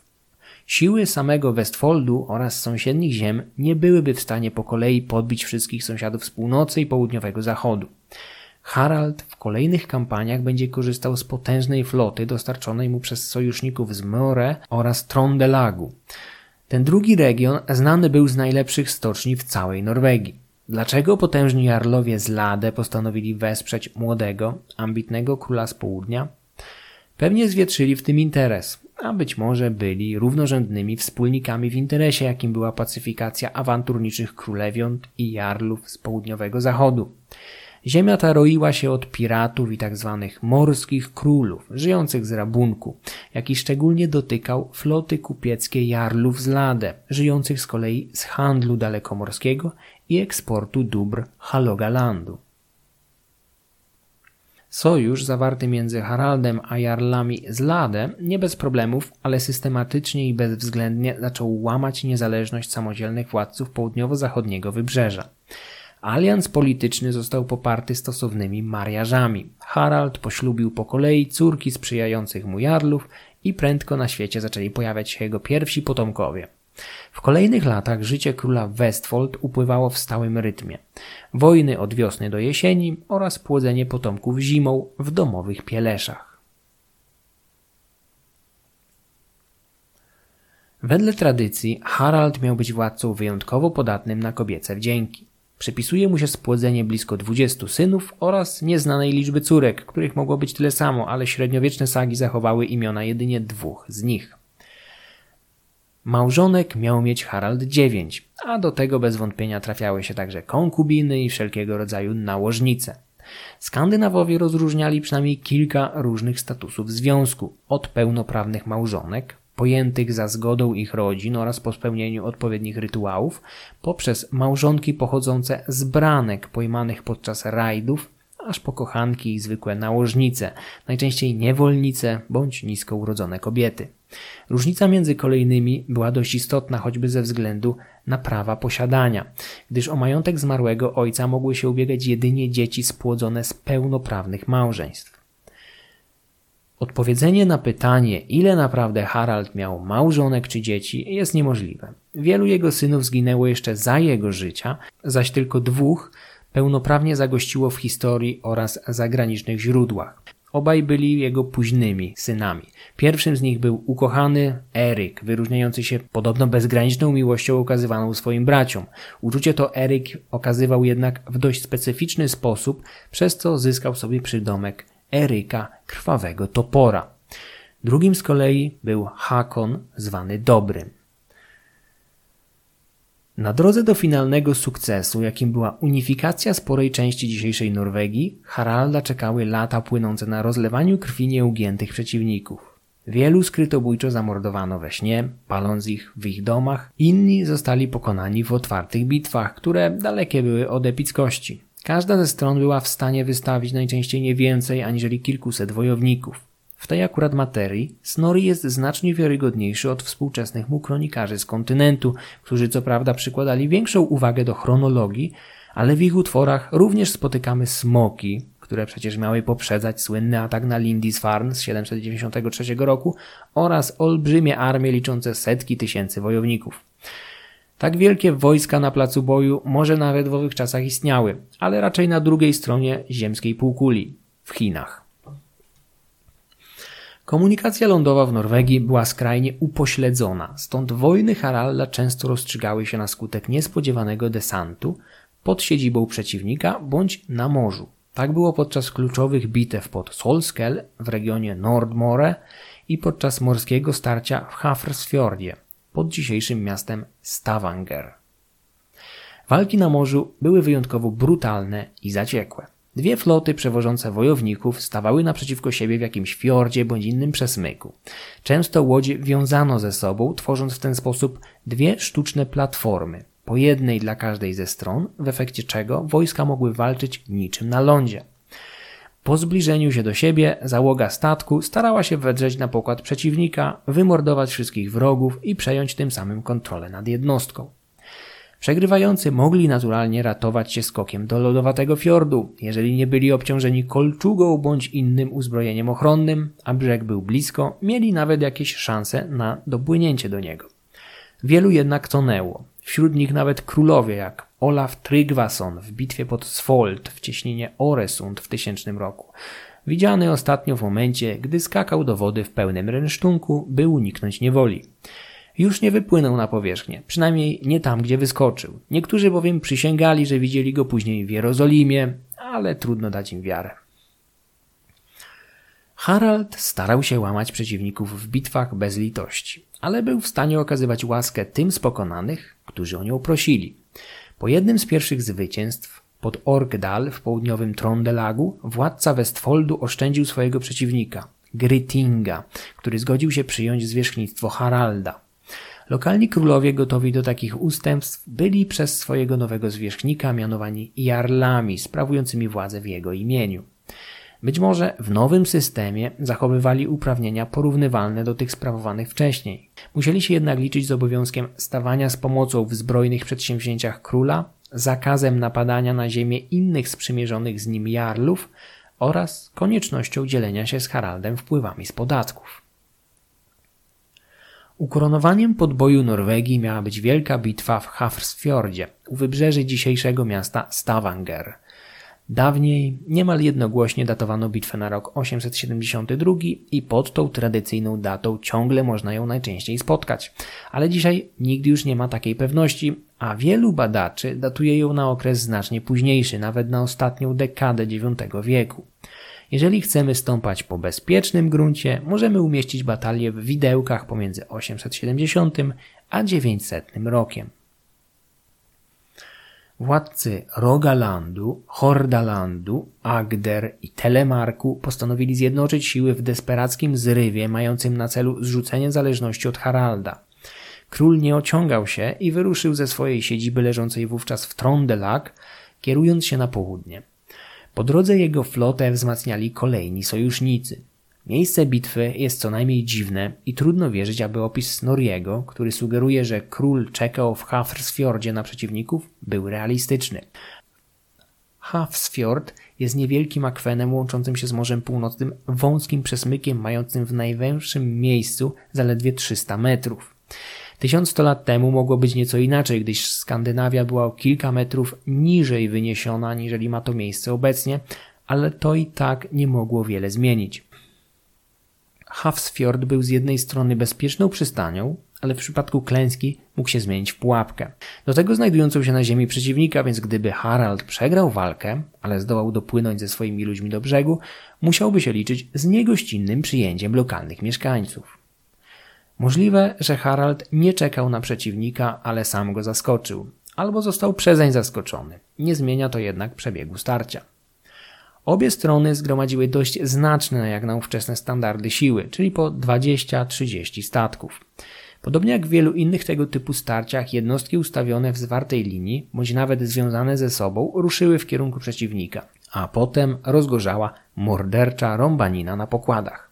Siły samego Westfoldu oraz sąsiednich ziem nie byłyby w stanie po kolei podbić wszystkich sąsiadów z północy i południowego zachodu. Harald w kolejnych kampaniach będzie korzystał z potężnej floty dostarczonej mu przez sojuszników z More oraz Trondelagu. Ten drugi region znany był z najlepszych stoczni w całej Norwegii. Dlaczego potężni jarlowie z Lade postanowili wesprzeć młodego, ambitnego króla z południa? Pewnie zwietrzyli w tym interes, a być może byli równorzędnymi wspólnikami w interesie, jakim była pacyfikacja awanturniczych królewiąt i jarlów z południowego zachodu. Ziemia ta roiła się od piratów i tzw. Tak morskich królów, żyjących z rabunku, jaki szczególnie dotykał floty kupieckie jarlów z Lade, żyjących z kolei z handlu dalekomorskiego i eksportu dóbr Halogalandu. Sojusz zawarty między Haraldem a jarlami z Lade nie bez problemów, ale systematycznie i bezwzględnie zaczął łamać niezależność samodzielnych władców południowo-zachodniego wybrzeża. Alians polityczny został poparty stosownymi mariażami. Harald poślubił po kolei córki sprzyjających mu jarlów i prędko na świecie zaczęli pojawiać się jego pierwsi potomkowie. W kolejnych latach życie króla Westfold upływało w stałym rytmie. Wojny od wiosny do jesieni oraz płodzenie potomków zimą w domowych pieleszach. Wedle tradycji Harald miał być władcą wyjątkowo podatnym na kobiece wdzięki. Przypisuje mu się spłodzenie blisko 20 synów oraz nieznanej liczby córek, których mogło być tyle samo, ale średniowieczne sagi zachowały imiona jedynie dwóch z nich. Małżonek miał mieć Harald dziewięć, a do tego bez wątpienia trafiały się także konkubiny i wszelkiego rodzaju nałożnice. Skandynawowie rozróżniali przynajmniej kilka różnych statusów związku, od pełnoprawnych małżonek, pojętych za zgodą ich rodzin oraz po spełnieniu odpowiednich rytuałów, poprzez małżonki pochodzące z branek pojmanych podczas rajdów, aż po kochanki i zwykłe nałożnice, najczęściej niewolnice bądź nisko urodzone kobiety. Różnica między kolejnymi była dość istotna choćby ze względu na prawa posiadania, gdyż o majątek zmarłego ojca mogły się ubiegać jedynie dzieci spłodzone z pełnoprawnych małżeństw. Odpowiedzenie na pytanie, ile naprawdę Harald miał małżonek czy dzieci, jest niemożliwe. Wielu jego synów zginęło jeszcze za jego życia, zaś tylko dwóch pełnoprawnie zagościło w historii oraz zagranicznych źródłach. Obaj byli jego późnymi synami. Pierwszym z nich był ukochany Eryk, wyróżniający się podobno bezgraniczną miłością okazywaną swoim braciom. Uczucie to Eryk okazywał jednak w dość specyficzny sposób, przez co zyskał sobie przydomek Eryka Krwawego Topora. Drugim z kolei był Hakon, zwany Dobrym. Na drodze do finalnego sukcesu, jakim była unifikacja sporej części dzisiejszej Norwegii, Haralda czekały lata płynące na rozlewaniu krwi nieugiętych przeciwników. Wielu skrytobójczo zamordowano we śnie, paląc ich w ich domach, inni zostali pokonani w otwartych bitwach, które dalekie były od epickości. Każda ze stron była w stanie wystawić najczęściej nie więcej aniżeli kilkuset wojowników. W tej akurat materii Snorri jest znacznie wiarygodniejszy od współczesnych mu kronikarzy z kontynentu, którzy co prawda przykładali większą uwagę do chronologii, ale w ich utworach również spotykamy smoki, które przecież miały poprzedzać słynny atak na Lindisfarne z 793 roku oraz olbrzymie armie liczące setki tysięcy wojowników. Tak wielkie wojska na placu boju może nawet w owych czasach istniały, ale raczej na drugiej stronie ziemskiej półkuli, w Chinach. Komunikacja lądowa w Norwegii była skrajnie upośledzona, stąd wojny Haralda często rozstrzygały się na skutek niespodziewanego desantu pod siedzibą przeciwnika bądź na morzu. Tak było podczas kluczowych bitew pod Solskel w regionie Nordmore i podczas morskiego starcia w Hafrsfjordzie pod dzisiejszym miastem Stavanger. Walki na morzu były wyjątkowo brutalne i zaciekłe. Dwie floty przewożące wojowników stawały naprzeciwko siebie w jakimś fiordzie bądź innym przesmyku. Często łodzie wiązano ze sobą, tworząc w ten sposób dwie sztuczne platformy, po jednej dla każdej ze stron, w efekcie czego wojska mogły walczyć niczym na lądzie. Po zbliżeniu się do siebie załoga statku starała się wedrzeć na pokład przeciwnika, wymordować wszystkich wrogów i przejąć tym samym kontrolę nad jednostką. Przegrywający mogli naturalnie ratować się skokiem do lodowatego fiordu, jeżeli nie byli obciążeni kolczugą bądź innym uzbrojeniem ochronnym, a brzeg był blisko, mieli nawet jakieś szanse na dopłynięcie do niego. Wielu jednak tonęło, wśród nich nawet królowie jak Olaf Tryggvason w bitwie pod Svold w cieśninie Oresund w tysięcznym roku. Widziany ostatnio w momencie, gdy skakał do wody w pełnym rynsztunku, by uniknąć niewoli już nie wypłynął na powierzchnię, przynajmniej nie tam, gdzie wyskoczył. Niektórzy bowiem przysięgali, że widzieli go później w Jerozolimie, ale trudno dać im wiarę. Harald starał się łamać przeciwników w bitwach bez litości, ale był w stanie okazywać łaskę tym z pokonanych, którzy o nią prosili. Po jednym z pierwszych zwycięstw pod Orkdal w południowym Trondelagu władca Westfoldu oszczędził swojego przeciwnika, Grytinga, który zgodził się przyjąć zwierzchnictwo Haralda. Lokalni królowie gotowi do takich ustępstw byli przez swojego nowego zwierzchnika mianowani jarlami sprawującymi władzę w jego imieniu. Być może w nowym systemie zachowywali uprawnienia porównywalne do tych sprawowanych wcześniej. Musieli się jednak liczyć z obowiązkiem stawania z pomocą w zbrojnych przedsięwzięciach króla, zakazem napadania na ziemię innych sprzymierzonych z nim jarlów oraz koniecznością dzielenia się z Haraldem wpływami z podatków. Ukoronowaniem podboju Norwegii miała być wielka bitwa w Hafrsfjordzie, u wybrzeży dzisiejszego miasta Stavanger. Dawniej niemal jednogłośnie datowano bitwę na rok 872 i pod tą tradycyjną datą ciągle można ją najczęściej spotkać. Ale dzisiaj nigdy już nie ma takiej pewności, a wielu badaczy datuje ją na okres znacznie późniejszy, nawet na ostatnią dekadę IX wieku. Jeżeli chcemy stąpać po bezpiecznym gruncie, możemy umieścić batalię w widełkach pomiędzy 870 a 900 rokiem. Władcy Rogalandu, Hordalandu, Agder i Telemarku postanowili zjednoczyć siły w desperackim zrywie mającym na celu zrzucenie zależności od Haralda. Król nie ociągał się i wyruszył ze swojej siedziby leżącej wówczas w Trondelag, kierując się na południe. Po drodze jego flotę wzmacniali kolejni sojusznicy. Miejsce bitwy jest co najmniej dziwne i trudno wierzyć, aby opis Snorriego, który sugeruje, że król czekał w Hafrsfjordzie na przeciwników, był realistyczny. Hafrsfjord jest niewielkim akwenem łączącym się z Morzem Północnym wąskim przesmykiem mającym w najwęższym miejscu zaledwie 300 metrów. Sto lat temu mogło być nieco inaczej, gdyż Skandynawia była o kilka metrów niżej wyniesiona, niżeli ma to miejsce obecnie, ale to i tak nie mogło wiele zmienić. Hafsfjord był z jednej strony bezpieczną przystanią, ale w przypadku klęski mógł się zmienić w pułapkę. Do tego znajdującą się na ziemi przeciwnika, więc gdyby Harald przegrał walkę, ale zdołał dopłynąć ze swoimi ludźmi do brzegu, musiałby się liczyć z niegościnnym przyjęciem lokalnych mieszkańców. Możliwe, że Harald nie czekał na przeciwnika, ale sam go zaskoczył, albo został przezeń zaskoczony. Nie zmienia to jednak przebiegu starcia. Obie strony zgromadziły dość znaczne jak na ówczesne standardy siły, czyli po 20-30 statków. Podobnie jak w wielu innych tego typu starciach, jednostki ustawione w zwartej linii, bądź nawet związane ze sobą, ruszyły w kierunku przeciwnika, a potem rozgorzała mordercza rąbanina na pokładach.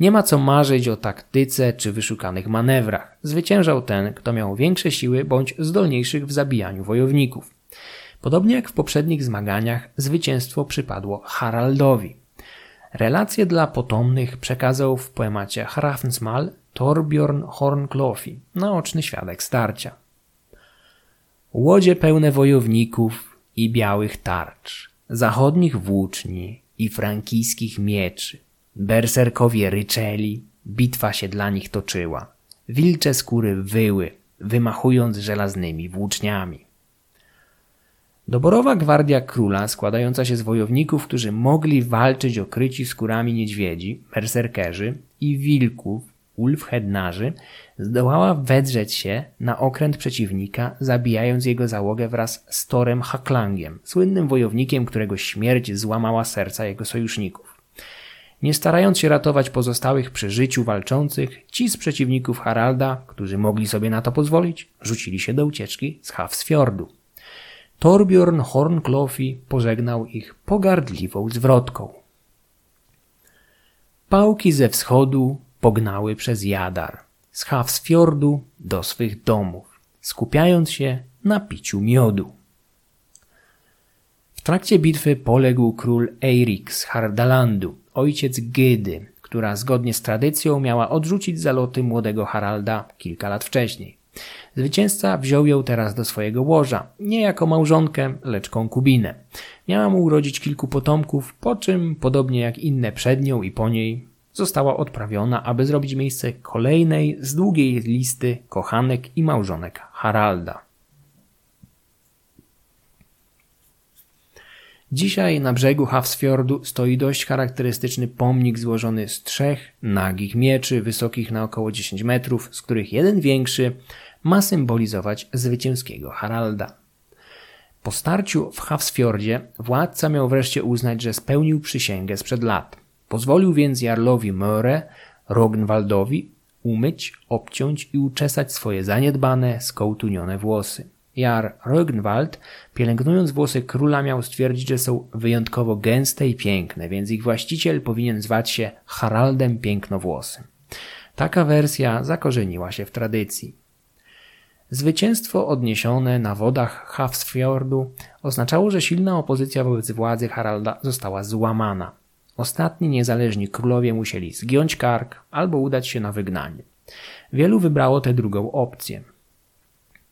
Nie ma co marzyć o taktyce czy wyszukanych manewrach. Zwyciężał ten, kto miał większe siły bądź zdolniejszych w zabijaniu wojowników. Podobnie jak w poprzednich zmaganiach, zwycięstwo przypadło Haraldowi. Relacje dla potomnych przekazał w poemacie Hrafnsmal Torbjorn Hornklofi, naoczny świadek starcia. Łodzie pełne wojowników i białych tarcz, zachodnich włóczni i frankijskich mieczy, berserkowie ryczeli, bitwa się dla nich toczyła, wilcze skóry wyły, wymachując żelaznymi włóczniami. Doborowa gwardia króla, składająca się z wojowników, którzy mogli walczyć okryci skórami niedźwiedzi, berserkerzy i wilków, ulfhednarzy, zdołała wedrzeć się na okręt przeciwnika, zabijając jego załogę wraz z Torem Haklangiem, słynnym wojownikiem, którego śmierć złamała serca jego sojuszników. Nie starając się ratować pozostałych przy życiu walczących, ci z przeciwników Haralda, którzy mogli sobie na to pozwolić, rzucili się do ucieczki z Hafsfjordu. Torbjorn Hornklofi pożegnał ich pogardliwą zwrotką. Pałki ze wschodu pognały przez Jadar, z Hafsfjordu do swych domów, skupiając się na piciu miodu. W trakcie bitwy poległ król Eirik z Hardalandu, ojciec Gydy, która zgodnie z tradycją miała odrzucić zaloty młodego Haralda kilka lat wcześniej. Zwycięzca wziął ją teraz do swojego łoża, nie jako małżonkę, lecz konkubinę. Miała mu urodzić kilku potomków, po czym, podobnie jak inne przed nią i po niej, została odprawiona, aby zrobić miejsce kolejnej z długiej listy kochanek i małżonek Haralda. Dzisiaj na brzegu Hafsfjordu stoi dość charakterystyczny pomnik złożony z trzech nagich mieczy wysokich na około 10 metrów, z których jeden większy ma symbolizować zwycięskiego Haralda. Po starciu w Hafsfjordzie władca miał wreszcie uznać, że spełnił przysięgę sprzed lat. Pozwolił więc Jarlowi Möre, Rognwaldowi umyć, obciąć i uczesać swoje zaniedbane, skołtunione włosy. Jar Rögnwald, pielęgnując włosy króla, miał stwierdzić, że są wyjątkowo gęste i piękne, więc ich właściciel powinien zwać się Haraldem Pięknowłosym. Taka wersja zakorzeniła się w tradycji. Zwycięstwo odniesione na wodach Hafsfjordu oznaczało, że silna opozycja wobec władzy Haralda została złamana. Ostatni niezależni królowie musieli zgiąć kark albo udać się na wygnanie. Wielu wybrało tę drugą opcję.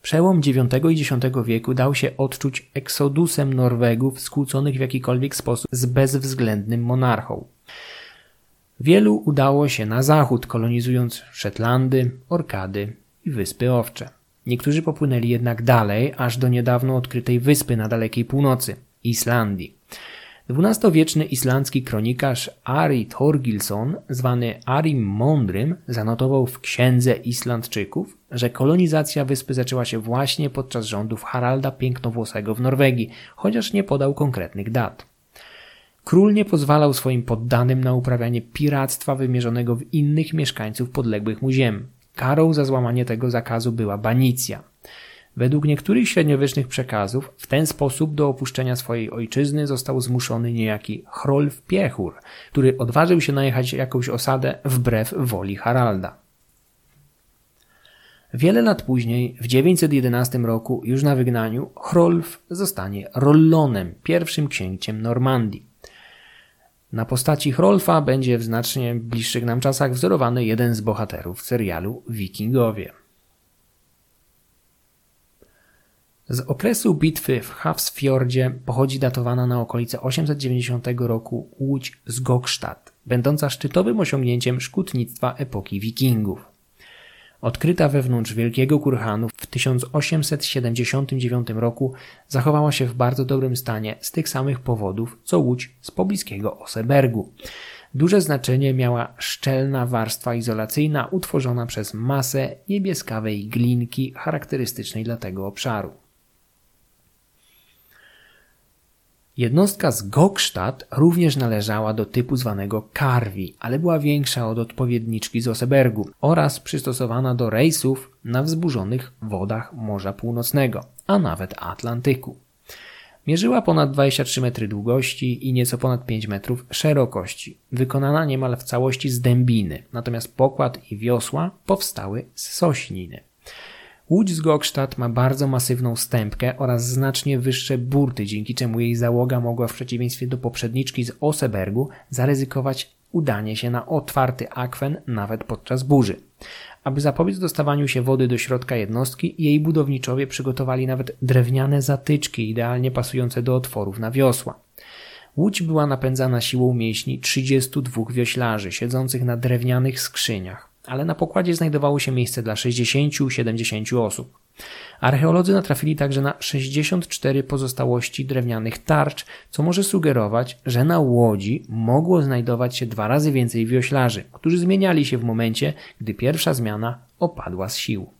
Przełom IX i X wieku dał się odczuć eksodusem Norwegów skłóconych w jakikolwiek sposób z bezwzględnym monarchą. Wielu udało się na zachód, kolonizując Szetlandy, Orkady i Wyspy Owcze. Niektórzy popłynęli jednak dalej, aż do niedawno odkrytej wyspy na dalekiej północy Islandii. Dwunastowieczny islandzki kronikarz Ari Thorgilsson, zwany Arim Mądrym, zanotował w Księdze Islandczyków, że kolonizacja wyspy zaczęła się właśnie podczas rządów Haralda Pięknowłosego w Norwegii, chociaż nie podał konkretnych dat. Król nie pozwalał swoim poddanym na uprawianie piractwa wymierzonego w innych mieszkańców podległych mu ziem. Karą za złamanie tego zakazu była banicja. Według niektórych średniowiecznych przekazów w ten sposób do opuszczenia swojej ojczyzny został zmuszony niejaki Hrolf Piechur, który odważył się najechać jakąś osadę wbrew woli Haralda. Wiele lat później, w 911 roku, już na wygnaniu, Hrolf zostanie Rollonem, pierwszym księciem Normandii. Na postaci Hrolfa będzie w znacznie bliższych nam czasach wzorowany jeden z bohaterów serialu Wikingowie. Z okresu bitwy w Hafsfjordzie pochodzi datowana na okolice 890 roku łódź z Gokstad, będąca szczytowym osiągnięciem szkutnictwa epoki wikingów. Odkryta wewnątrz Wielkiego Kurhanu w 1879 roku zachowała się w bardzo dobrym stanie z tych samych powodów co łódź z pobliskiego Osebergu. Duże znaczenie miała szczelna warstwa izolacyjna utworzona przez masę niebieskawej glinki charakterystycznej dla tego obszaru. Jednostka z Gokstadt również należała do typu zwanego Karwi, ale była większa od odpowiedniczki z Osebergu oraz przystosowana do rejsów na wzburzonych wodach Morza Północnego, a nawet Atlantyku. Mierzyła ponad 23 metry długości i nieco ponad 5 metrów szerokości, wykonana niemal w całości z dębiny, natomiast pokład i wiosła powstały z sośniny. Łódź z Gokstadt ma bardzo masywną stępkę oraz znacznie wyższe burty, dzięki czemu jej załoga mogła w przeciwieństwie do poprzedniczki z Osebergu zaryzykować udanie się na otwarty akwen nawet podczas burzy. Aby zapobiec dostawaniu się wody do środka jednostki, jej budowniczowie przygotowali nawet drewniane zatyczki idealnie pasujące do otworów na wiosła. Łódź była napędzana siłą mięśni 32 wioślarzy siedzących na drewnianych skrzyniach ale na pokładzie znajdowało się miejsce dla 60-70 osób. Archeolodzy natrafili także na 64 pozostałości drewnianych tarcz, co może sugerować, że na łodzi mogło znajdować się dwa razy więcej wioślarzy, którzy zmieniali się w momencie, gdy pierwsza zmiana opadła z sił.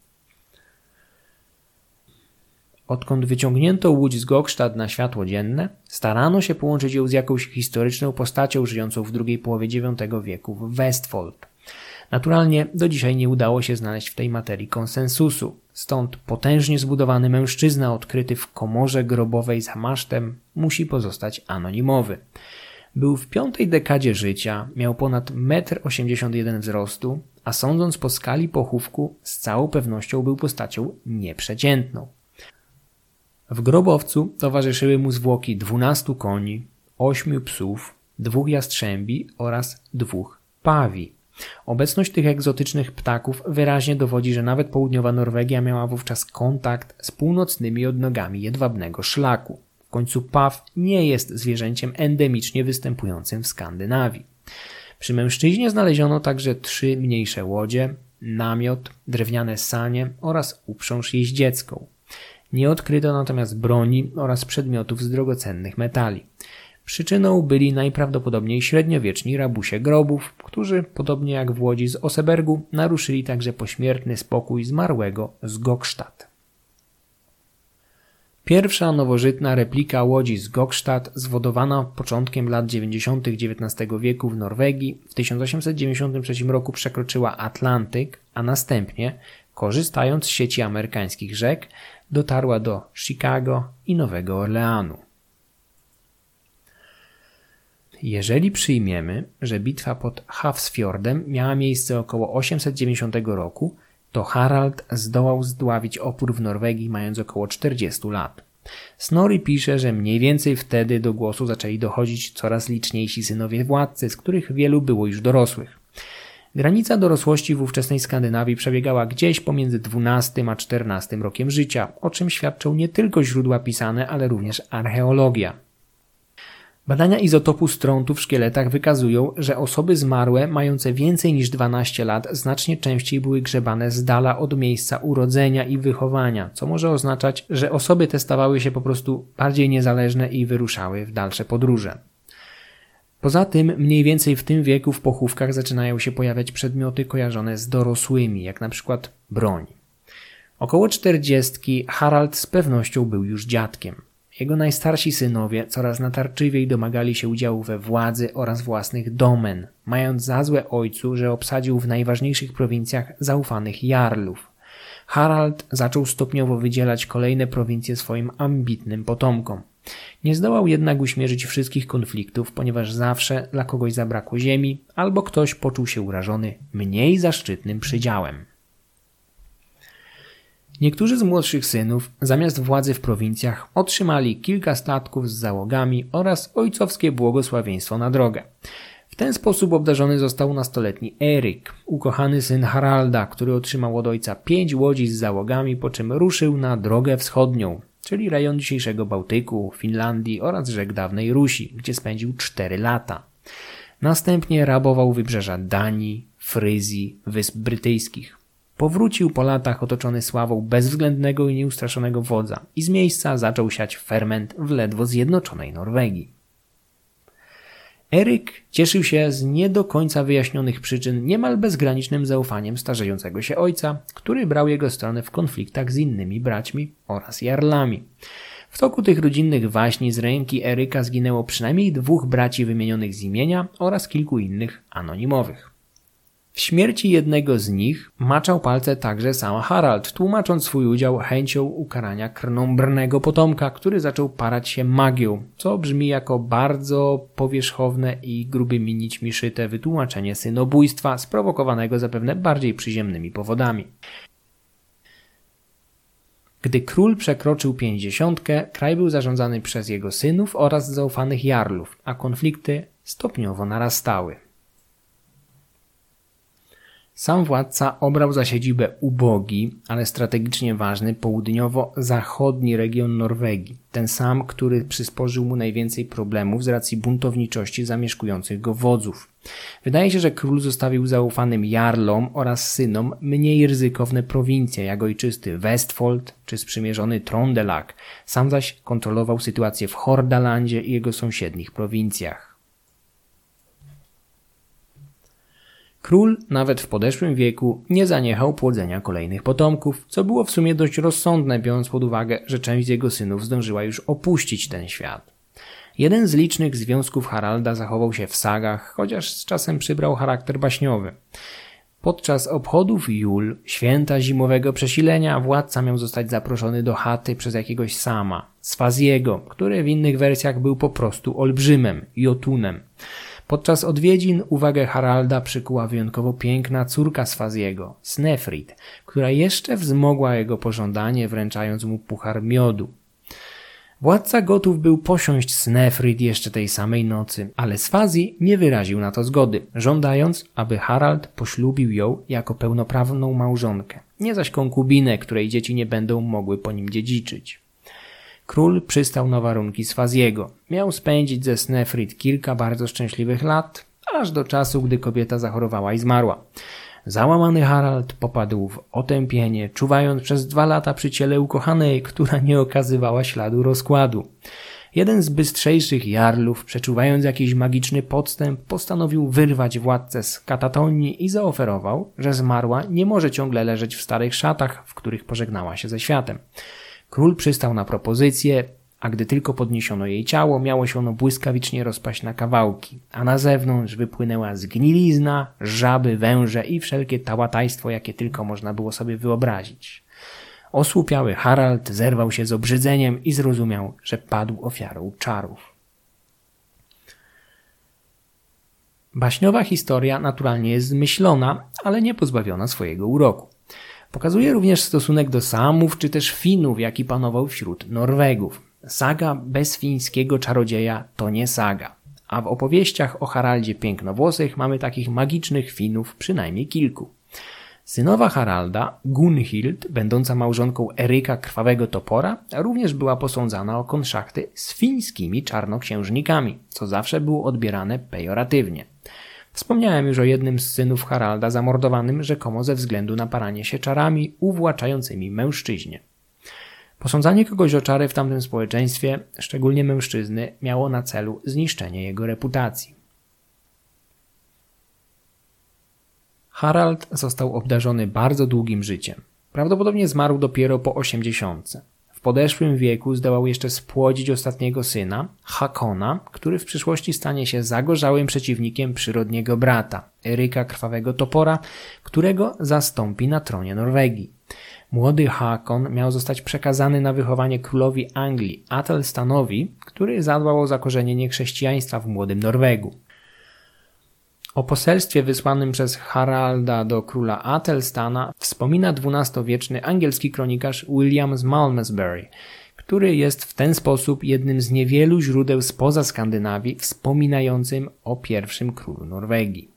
Odkąd wyciągnięto łódź z Gokstad na światło dzienne, starano się połączyć ją z jakąś historyczną postacią żyjącą w drugiej połowie IX wieku w Westfold. Naturalnie do dzisiaj nie udało się znaleźć w tej materii konsensusu, stąd potężnie zbudowany mężczyzna odkryty w komorze grobowej za masztem musi pozostać anonimowy. Był w piątej dekadzie życia, miał ponad 1,81 m wzrostu, a sądząc po skali pochówku, z całą pewnością był postacią nieprzeciętną. W grobowcu towarzyszyły mu zwłoki 12 koni, 8 psów, dwóch jastrzębi oraz dwóch pawi. Obecność tych egzotycznych ptaków wyraźnie dowodzi, że nawet południowa Norwegia miała wówczas kontakt z północnymi odnogami jedwabnego szlaku. W końcu paw nie jest zwierzęciem endemicznie występującym w Skandynawii. Przy mężczyźnie znaleziono także trzy mniejsze łodzie, namiot, drewniane sanie oraz uprząż jeździecką. Nie odkryto natomiast broni oraz przedmiotów z drogocennych metali. Przyczyną byli najprawdopodobniej średniowieczni rabusie grobów, którzy, podobnie jak w łodzi z Osebergu, naruszyli także pośmiertny spokój zmarłego z Gokstadt. Pierwsza nowożytna replika łodzi z Gokstadt, zwodowana początkiem lat 90. XIX wieku w Norwegii, w 1893 roku przekroczyła Atlantyk, a następnie, korzystając z sieci amerykańskich rzek, dotarła do Chicago i Nowego Orleanu. Jeżeli przyjmiemy, że bitwa pod Hafsfjordem miała miejsce około 890 roku, to Harald zdołał zdławić opór w Norwegii mając około 40 lat. Snorri pisze, że mniej więcej wtedy do głosu zaczęli dochodzić coraz liczniejsi synowie władcy, z których wielu było już dorosłych. Granica dorosłości w ówczesnej Skandynawii przebiegała gdzieś pomiędzy 12 a 14 rokiem życia, o czym świadczą nie tylko źródła pisane, ale również archeologia. Badania izotopu strątu w szkieletach wykazują, że osoby zmarłe mające więcej niż 12 lat znacznie częściej były grzebane z dala od miejsca urodzenia i wychowania, co może oznaczać, że osoby te stawały się po prostu bardziej niezależne i wyruszały w dalsze podróże. Poza tym, mniej więcej w tym wieku w pochówkach zaczynają się pojawiać przedmioty kojarzone z dorosłymi, jak na przykład broń. Około czterdziestki Harald z pewnością był już dziadkiem. Jego najstarsi synowie coraz natarczywiej domagali się udziału we władzy oraz własnych domen, mając za złe ojcu, że obsadził w najważniejszych prowincjach zaufanych jarlów. Harald zaczął stopniowo wydzielać kolejne prowincje swoim ambitnym potomkom. Nie zdołał jednak uśmierzyć wszystkich konfliktów, ponieważ zawsze dla kogoś zabrakło ziemi albo ktoś poczuł się urażony mniej zaszczytnym przydziałem. Niektórzy z młodszych synów, zamiast władzy w prowincjach, otrzymali kilka statków z załogami oraz ojcowskie błogosławieństwo na drogę. W ten sposób obdarzony został nastoletni Eryk, ukochany syn Haralda, który otrzymał od ojca pięć łodzi z załogami, po czym ruszył na drogę wschodnią, czyli rejon dzisiejszego Bałtyku, Finlandii oraz rzek dawnej Rusi, gdzie spędził cztery lata. Następnie rabował wybrzeża Danii, Fryzji, Wysp Brytyjskich. Powrócił po latach otoczony sławą bezwzględnego i nieustraszonego wodza i z miejsca zaczął siać ferment w ledwo zjednoczonej Norwegii. Eryk cieszył się z nie do końca wyjaśnionych przyczyn niemal bezgranicznym zaufaniem starzejącego się ojca, który brał jego stronę w konfliktach z innymi braćmi oraz jarlami. W toku tych rodzinnych waśni z ręki Eryka zginęło przynajmniej dwóch braci wymienionych z imienia oraz kilku innych anonimowych. W śmierci jednego z nich maczał palce także sam Harald, tłumacząc swój udział chęcią ukarania krnąbrnego potomka, który zaczął parać się magią, co brzmi jako bardzo powierzchowne i grubymi nićmi szyte wytłumaczenie synobójstwa, sprowokowanego zapewne bardziej przyziemnymi powodami. Gdy król przekroczył pięćdziesiątkę, kraj był zarządzany przez jego synów oraz zaufanych jarlów, a konflikty stopniowo narastały. Sam władca obrał za siedzibę ubogi, ale strategicznie ważny południowo-zachodni region Norwegii, ten sam, który przysporzył mu najwięcej problemów z racji buntowniczości zamieszkujących go wodzów. Wydaje się, że król zostawił zaufanym jarlom oraz synom mniej ryzykowne prowincje, jak ojczysty Westfold czy sprzymierzony Trondelag, sam zaś kontrolował sytuację w Hordalandzie i jego sąsiednich prowincjach. Król, nawet w podeszłym wieku, nie zaniechał płodzenia kolejnych potomków, co było w sumie dość rozsądne, biorąc pod uwagę, że część z jego synów zdążyła już opuścić ten świat. Jeden z licznych związków Haralda zachował się w sagach, chociaż z czasem przybrał charakter baśniowy. Podczas obchodów Jul, święta zimowego przesilenia, władca miał zostać zaproszony do chaty przez jakiegoś sama, Swaziego, który w innych wersjach był po prostu olbrzymem, Jotunem. Podczas odwiedzin uwagę Haralda przykuła wyjątkowo piękna córka Swaziego, Snefrid, która jeszcze wzmogła jego pożądanie, wręczając mu puchar miodu. Władca gotów był posiąść Snefrid jeszcze tej samej nocy, ale Swazi nie wyraził na to zgody, żądając, aby Harald poślubił ją jako pełnoprawną małżonkę, nie zaś konkubinę, której dzieci nie będą mogły po nim dziedziczyć. Król przystał na warunki Swaziego. Miał spędzić ze Snefrid kilka bardzo szczęśliwych lat, aż do czasu, gdy kobieta zachorowała i zmarła. Załamany Harald popadł w otępienie, czuwając przez dwa lata przy ciele ukochanej, która nie okazywała śladu rozkładu. Jeden z bystrzejszych jarlów, przeczuwając jakiś magiczny podstęp, postanowił wyrwać władcę z katatonii i zaoferował, że zmarła nie może ciągle leżeć w starych szatach, w których pożegnała się ze światem. Król przystał na propozycję, a gdy tylko podniesiono jej ciało, miało się ono błyskawicznie rozpaść na kawałki, a na zewnątrz wypłynęła zgnilizna, żaby, węże i wszelkie tałatajstwo, jakie tylko można było sobie wyobrazić. Osłupiały Harald zerwał się z obrzydzeniem i zrozumiał, że padł ofiarą czarów. Baśniowa historia naturalnie jest zmyślona, ale nie pozbawiona swojego uroku. Pokazuje również stosunek do Samów czy też Finów, jaki panował wśród Norwegów. Saga bez fińskiego czarodzieja to nie saga, a w opowieściach o Haraldzie Pięknowłosych mamy takich magicznych Finów przynajmniej kilku. Synowa Haralda, Gunhild, będąca małżonką Eryka Krwawego Topora, również była posądzana o konszachty z fińskimi czarnoksiężnikami, co zawsze było odbierane pejoratywnie. Wspomniałem już o jednym z synów Haralda zamordowanym rzekomo ze względu na paranie się czarami uwłaczającymi mężczyźnie. Posądzanie kogoś o czary w tamtym społeczeństwie, szczególnie mężczyzny, miało na celu zniszczenie jego reputacji. Harald został obdarzony bardzo długim życiem. Prawdopodobnie zmarł dopiero po osiemdziesiątce. Podeszłym wieku zdołał jeszcze spłodzić ostatniego syna, Hakona, który w przyszłości stanie się zagorzałym przeciwnikiem przyrodniego brata, Eryka Krwawego Topora, którego zastąpi na tronie Norwegii. Młody Hakon miał zostać przekazany na wychowanie królowi Anglii, Atelstanowi, który zadbał o zakorzenienie chrześcijaństwa w młodym Norwegu. O poselstwie wysłanym przez Haralda do króla Atelstana wspomina XII-wieczny angielski kronikarz William z Malmesbury, który jest w ten sposób jednym z niewielu źródeł spoza Skandynawii wspominającym o pierwszym królu Norwegii.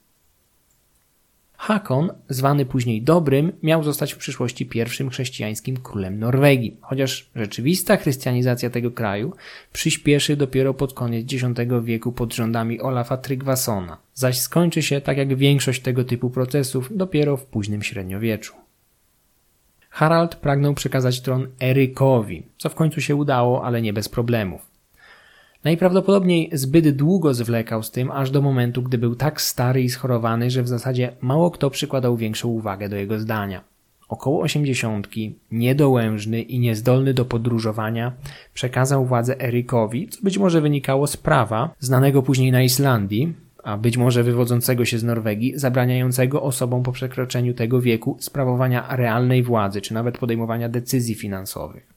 Hakon, zwany później Dobrym, miał zostać w przyszłości pierwszym chrześcijańskim królem Norwegii, chociaż rzeczywista chrystianizacja tego kraju przyspieszy dopiero pod koniec X wieku pod rządami Olafa Tryggvasona, zaś skończy się, tak jak większość tego typu procesów, dopiero w późnym średniowieczu. Harald pragnął przekazać tron Erykowi, co w końcu się udało, ale nie bez problemów. Najprawdopodobniej zbyt długo zwlekał z tym, aż do momentu, gdy był tak stary i schorowany, że w zasadzie mało kto przykładał większą uwagę do jego zdania. Około osiemdziesiątki, niedołężny i niezdolny do podróżowania, przekazał władzę Erykowi, co być może wynikało z prawa, znanego później na Islandii, a być może wywodzącego się z Norwegii, zabraniającego osobom po przekroczeniu tego wieku sprawowania realnej władzy, czy nawet podejmowania decyzji finansowych.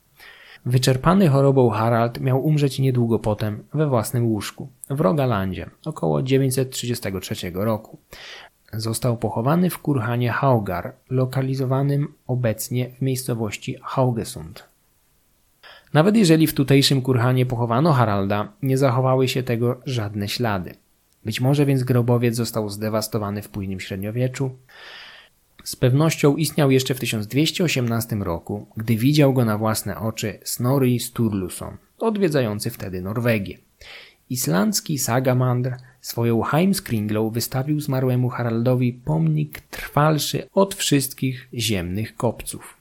Wyczerpany chorobą Harald miał umrzeć niedługo potem we własnym łóżku w Rogalandzie około 933 roku. Został pochowany w kurhanie Haugar, lokalizowanym obecnie w miejscowości Haugesund. Nawet jeżeli w tutejszym kurhanie pochowano Haralda, nie zachowały się tego żadne ślady. Być może więc grobowiec został zdewastowany w późnym średniowieczu, z pewnością istniał jeszcze w 1218 roku, gdy widział go na własne oczy Snorri Sturluson, odwiedzający wtedy Norwegię. Islandzki Sagamandr swoją Heimskringlą wystawił zmarłemu Haraldowi pomnik trwalszy od wszystkich ziemnych kopców.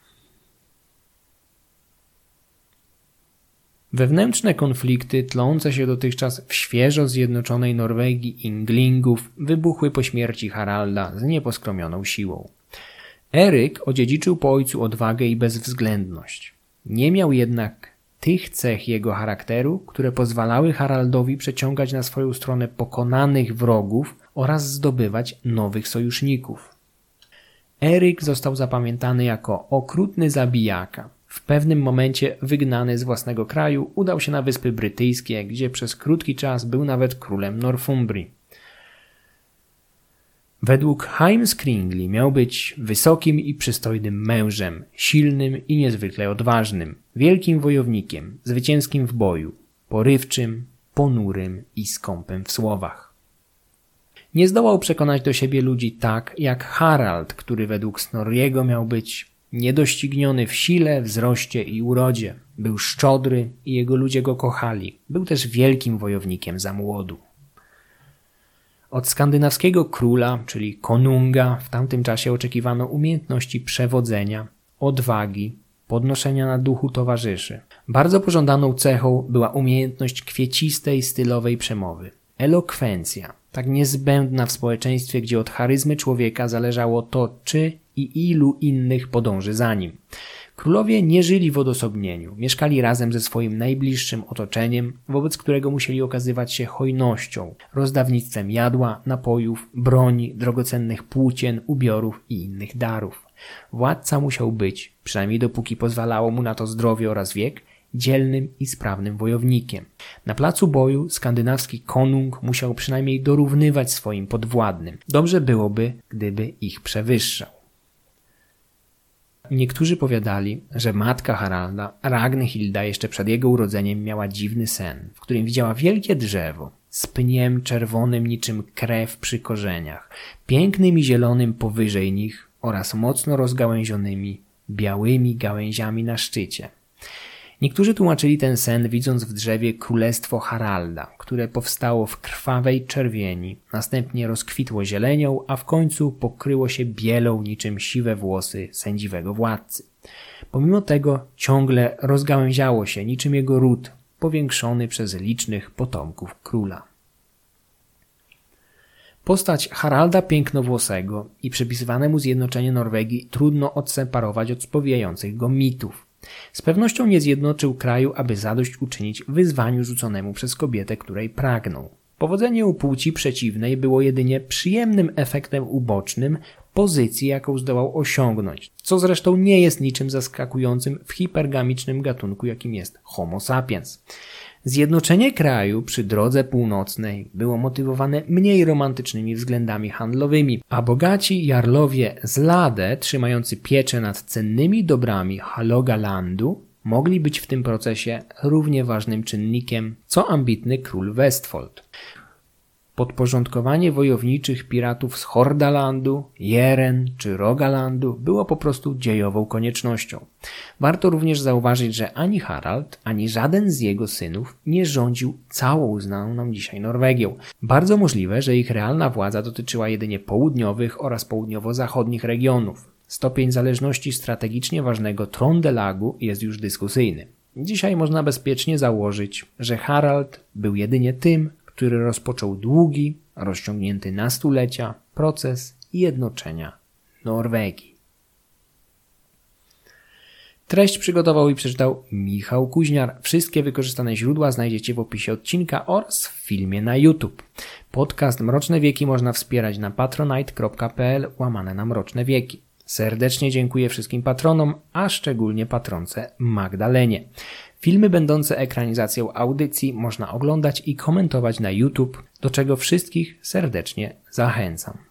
Wewnętrzne konflikty tlące się dotychczas w świeżo zjednoczonej Norwegii Inglingów wybuchły po śmierci Haralda z nieposkromioną siłą. Eryk odziedziczył po ojcu odwagę i bezwzględność. Nie miał jednak tych cech jego charakteru, które pozwalały Haraldowi przeciągać na swoją stronę pokonanych wrogów oraz zdobywać nowych sojuszników. Eryk został zapamiętany jako okrutny zabijaka. W pewnym momencie wygnany z własnego kraju udał się na Wyspy Brytyjskie, gdzie przez krótki czas był nawet królem Northumbrii. Według Heimskringli miał być wysokim i przystojnym mężem, silnym i niezwykle odważnym, wielkim wojownikiem, zwycięskim w boju, porywczym, ponurym i skąpym w słowach. Nie zdołał przekonać do siebie ludzi tak jak Harald, który według Snorriego miał być niedościgniony w sile, wzroście i urodzie. Był szczodry i jego ludzie go kochali. Był też wielkim wojownikiem za młodu. Od skandynawskiego króla, czyli konunga, w tamtym czasie oczekiwano umiejętności przewodzenia, odwagi, podnoszenia na duchu towarzyszy. Bardzo pożądaną cechą była umiejętność kwiecistej, stylowej przemowy. Elokwencja, tak niezbędna w społeczeństwie, gdzie od charyzmy człowieka zależało to, czy i ilu innych podąży za nim. Królowie nie żyli w odosobnieniu, mieszkali razem ze swoim najbliższym otoczeniem, wobec którego musieli okazywać się hojnością, rozdawnictwem jadła, napojów, broni, drogocennych płócien, ubiorów i innych darów. Władca musiał być, przynajmniej dopóki pozwalało mu na to zdrowie oraz wiek, dzielnym i sprawnym wojownikiem. Na placu boju skandynawski konung musiał przynajmniej dorównywać swoim podwładnym. Dobrze byłoby, gdyby ich przewyższał. Niektórzy powiadali, że matka Haralda, Ragnhilda, jeszcze przed jego urodzeniem miała dziwny sen, w którym widziała wielkie drzewo z pniem czerwonym niczym krew przy korzeniach, pięknym i zielonym powyżej nich oraz mocno rozgałęzionymi białymi gałęziami na szczycie. Niektórzy tłumaczyli ten sen widząc w drzewie królestwo Haralda, które powstało w krwawej czerwieni, następnie rozkwitło zielenią, a w końcu pokryło się bielą niczym siwe włosy sędziwego władcy. Pomimo tego ciągle rozgałęziało się niczym jego ród, powiększony przez licznych potomków króla. Postać Haralda Pięknowłosego i przypisywane mu zjednoczenie Norwegii trudno odseparować od spowijających go mitów. Z pewnością nie zjednoczył kraju, aby zadość uczynić wyzwaniu rzuconemu przez kobietę, której pragnął. Powodzenie u płci przeciwnej było jedynie przyjemnym efektem ubocznym pozycji, jaką zdołał osiągnąć, co zresztą nie jest niczym zaskakującym w hipergamicznym gatunku, jakim jest Homo sapiens. Zjednoczenie kraju przy drodze północnej było motywowane mniej romantycznymi względami handlowymi, a bogaci jarlowie z Lade, trzymający pieczę nad cennymi dobrami Halogalandu, mogli być w tym procesie równie ważnym czynnikiem, co ambitny król Westfold. Podporządkowanie wojowniczych piratów z Hordalandu, Jeren czy Rogalandu było po prostu dziejową koniecznością. Warto również zauważyć, że ani Harald, ani żaden z jego synów nie rządził całą znaną nam dzisiaj Norwegią. Bardzo możliwe, że ich realna władza dotyczyła jedynie południowych oraz południowo-zachodnich regionów. Stopień zależności strategicznie ważnego Trondelagu jest już dyskusyjny. Dzisiaj można bezpiecznie założyć, że Harald był jedynie tym, który rozpoczął długi, rozciągnięty na stulecia proces jednoczenia Norwegii. Treść przygotował i przeczytał Michał Kuźniar. Wszystkie wykorzystane źródła znajdziecie w opisie odcinka oraz w filmie na YouTube. Podcast Mroczne Wieki można wspierać na patronite.pl łamane na Mroczne Wieki. Serdecznie dziękuję wszystkim patronom, a szczególnie patronce Magdalenie. Filmy będące ekranizacją audycji można oglądać i komentować na YouTube, do czego wszystkich serdecznie zachęcam.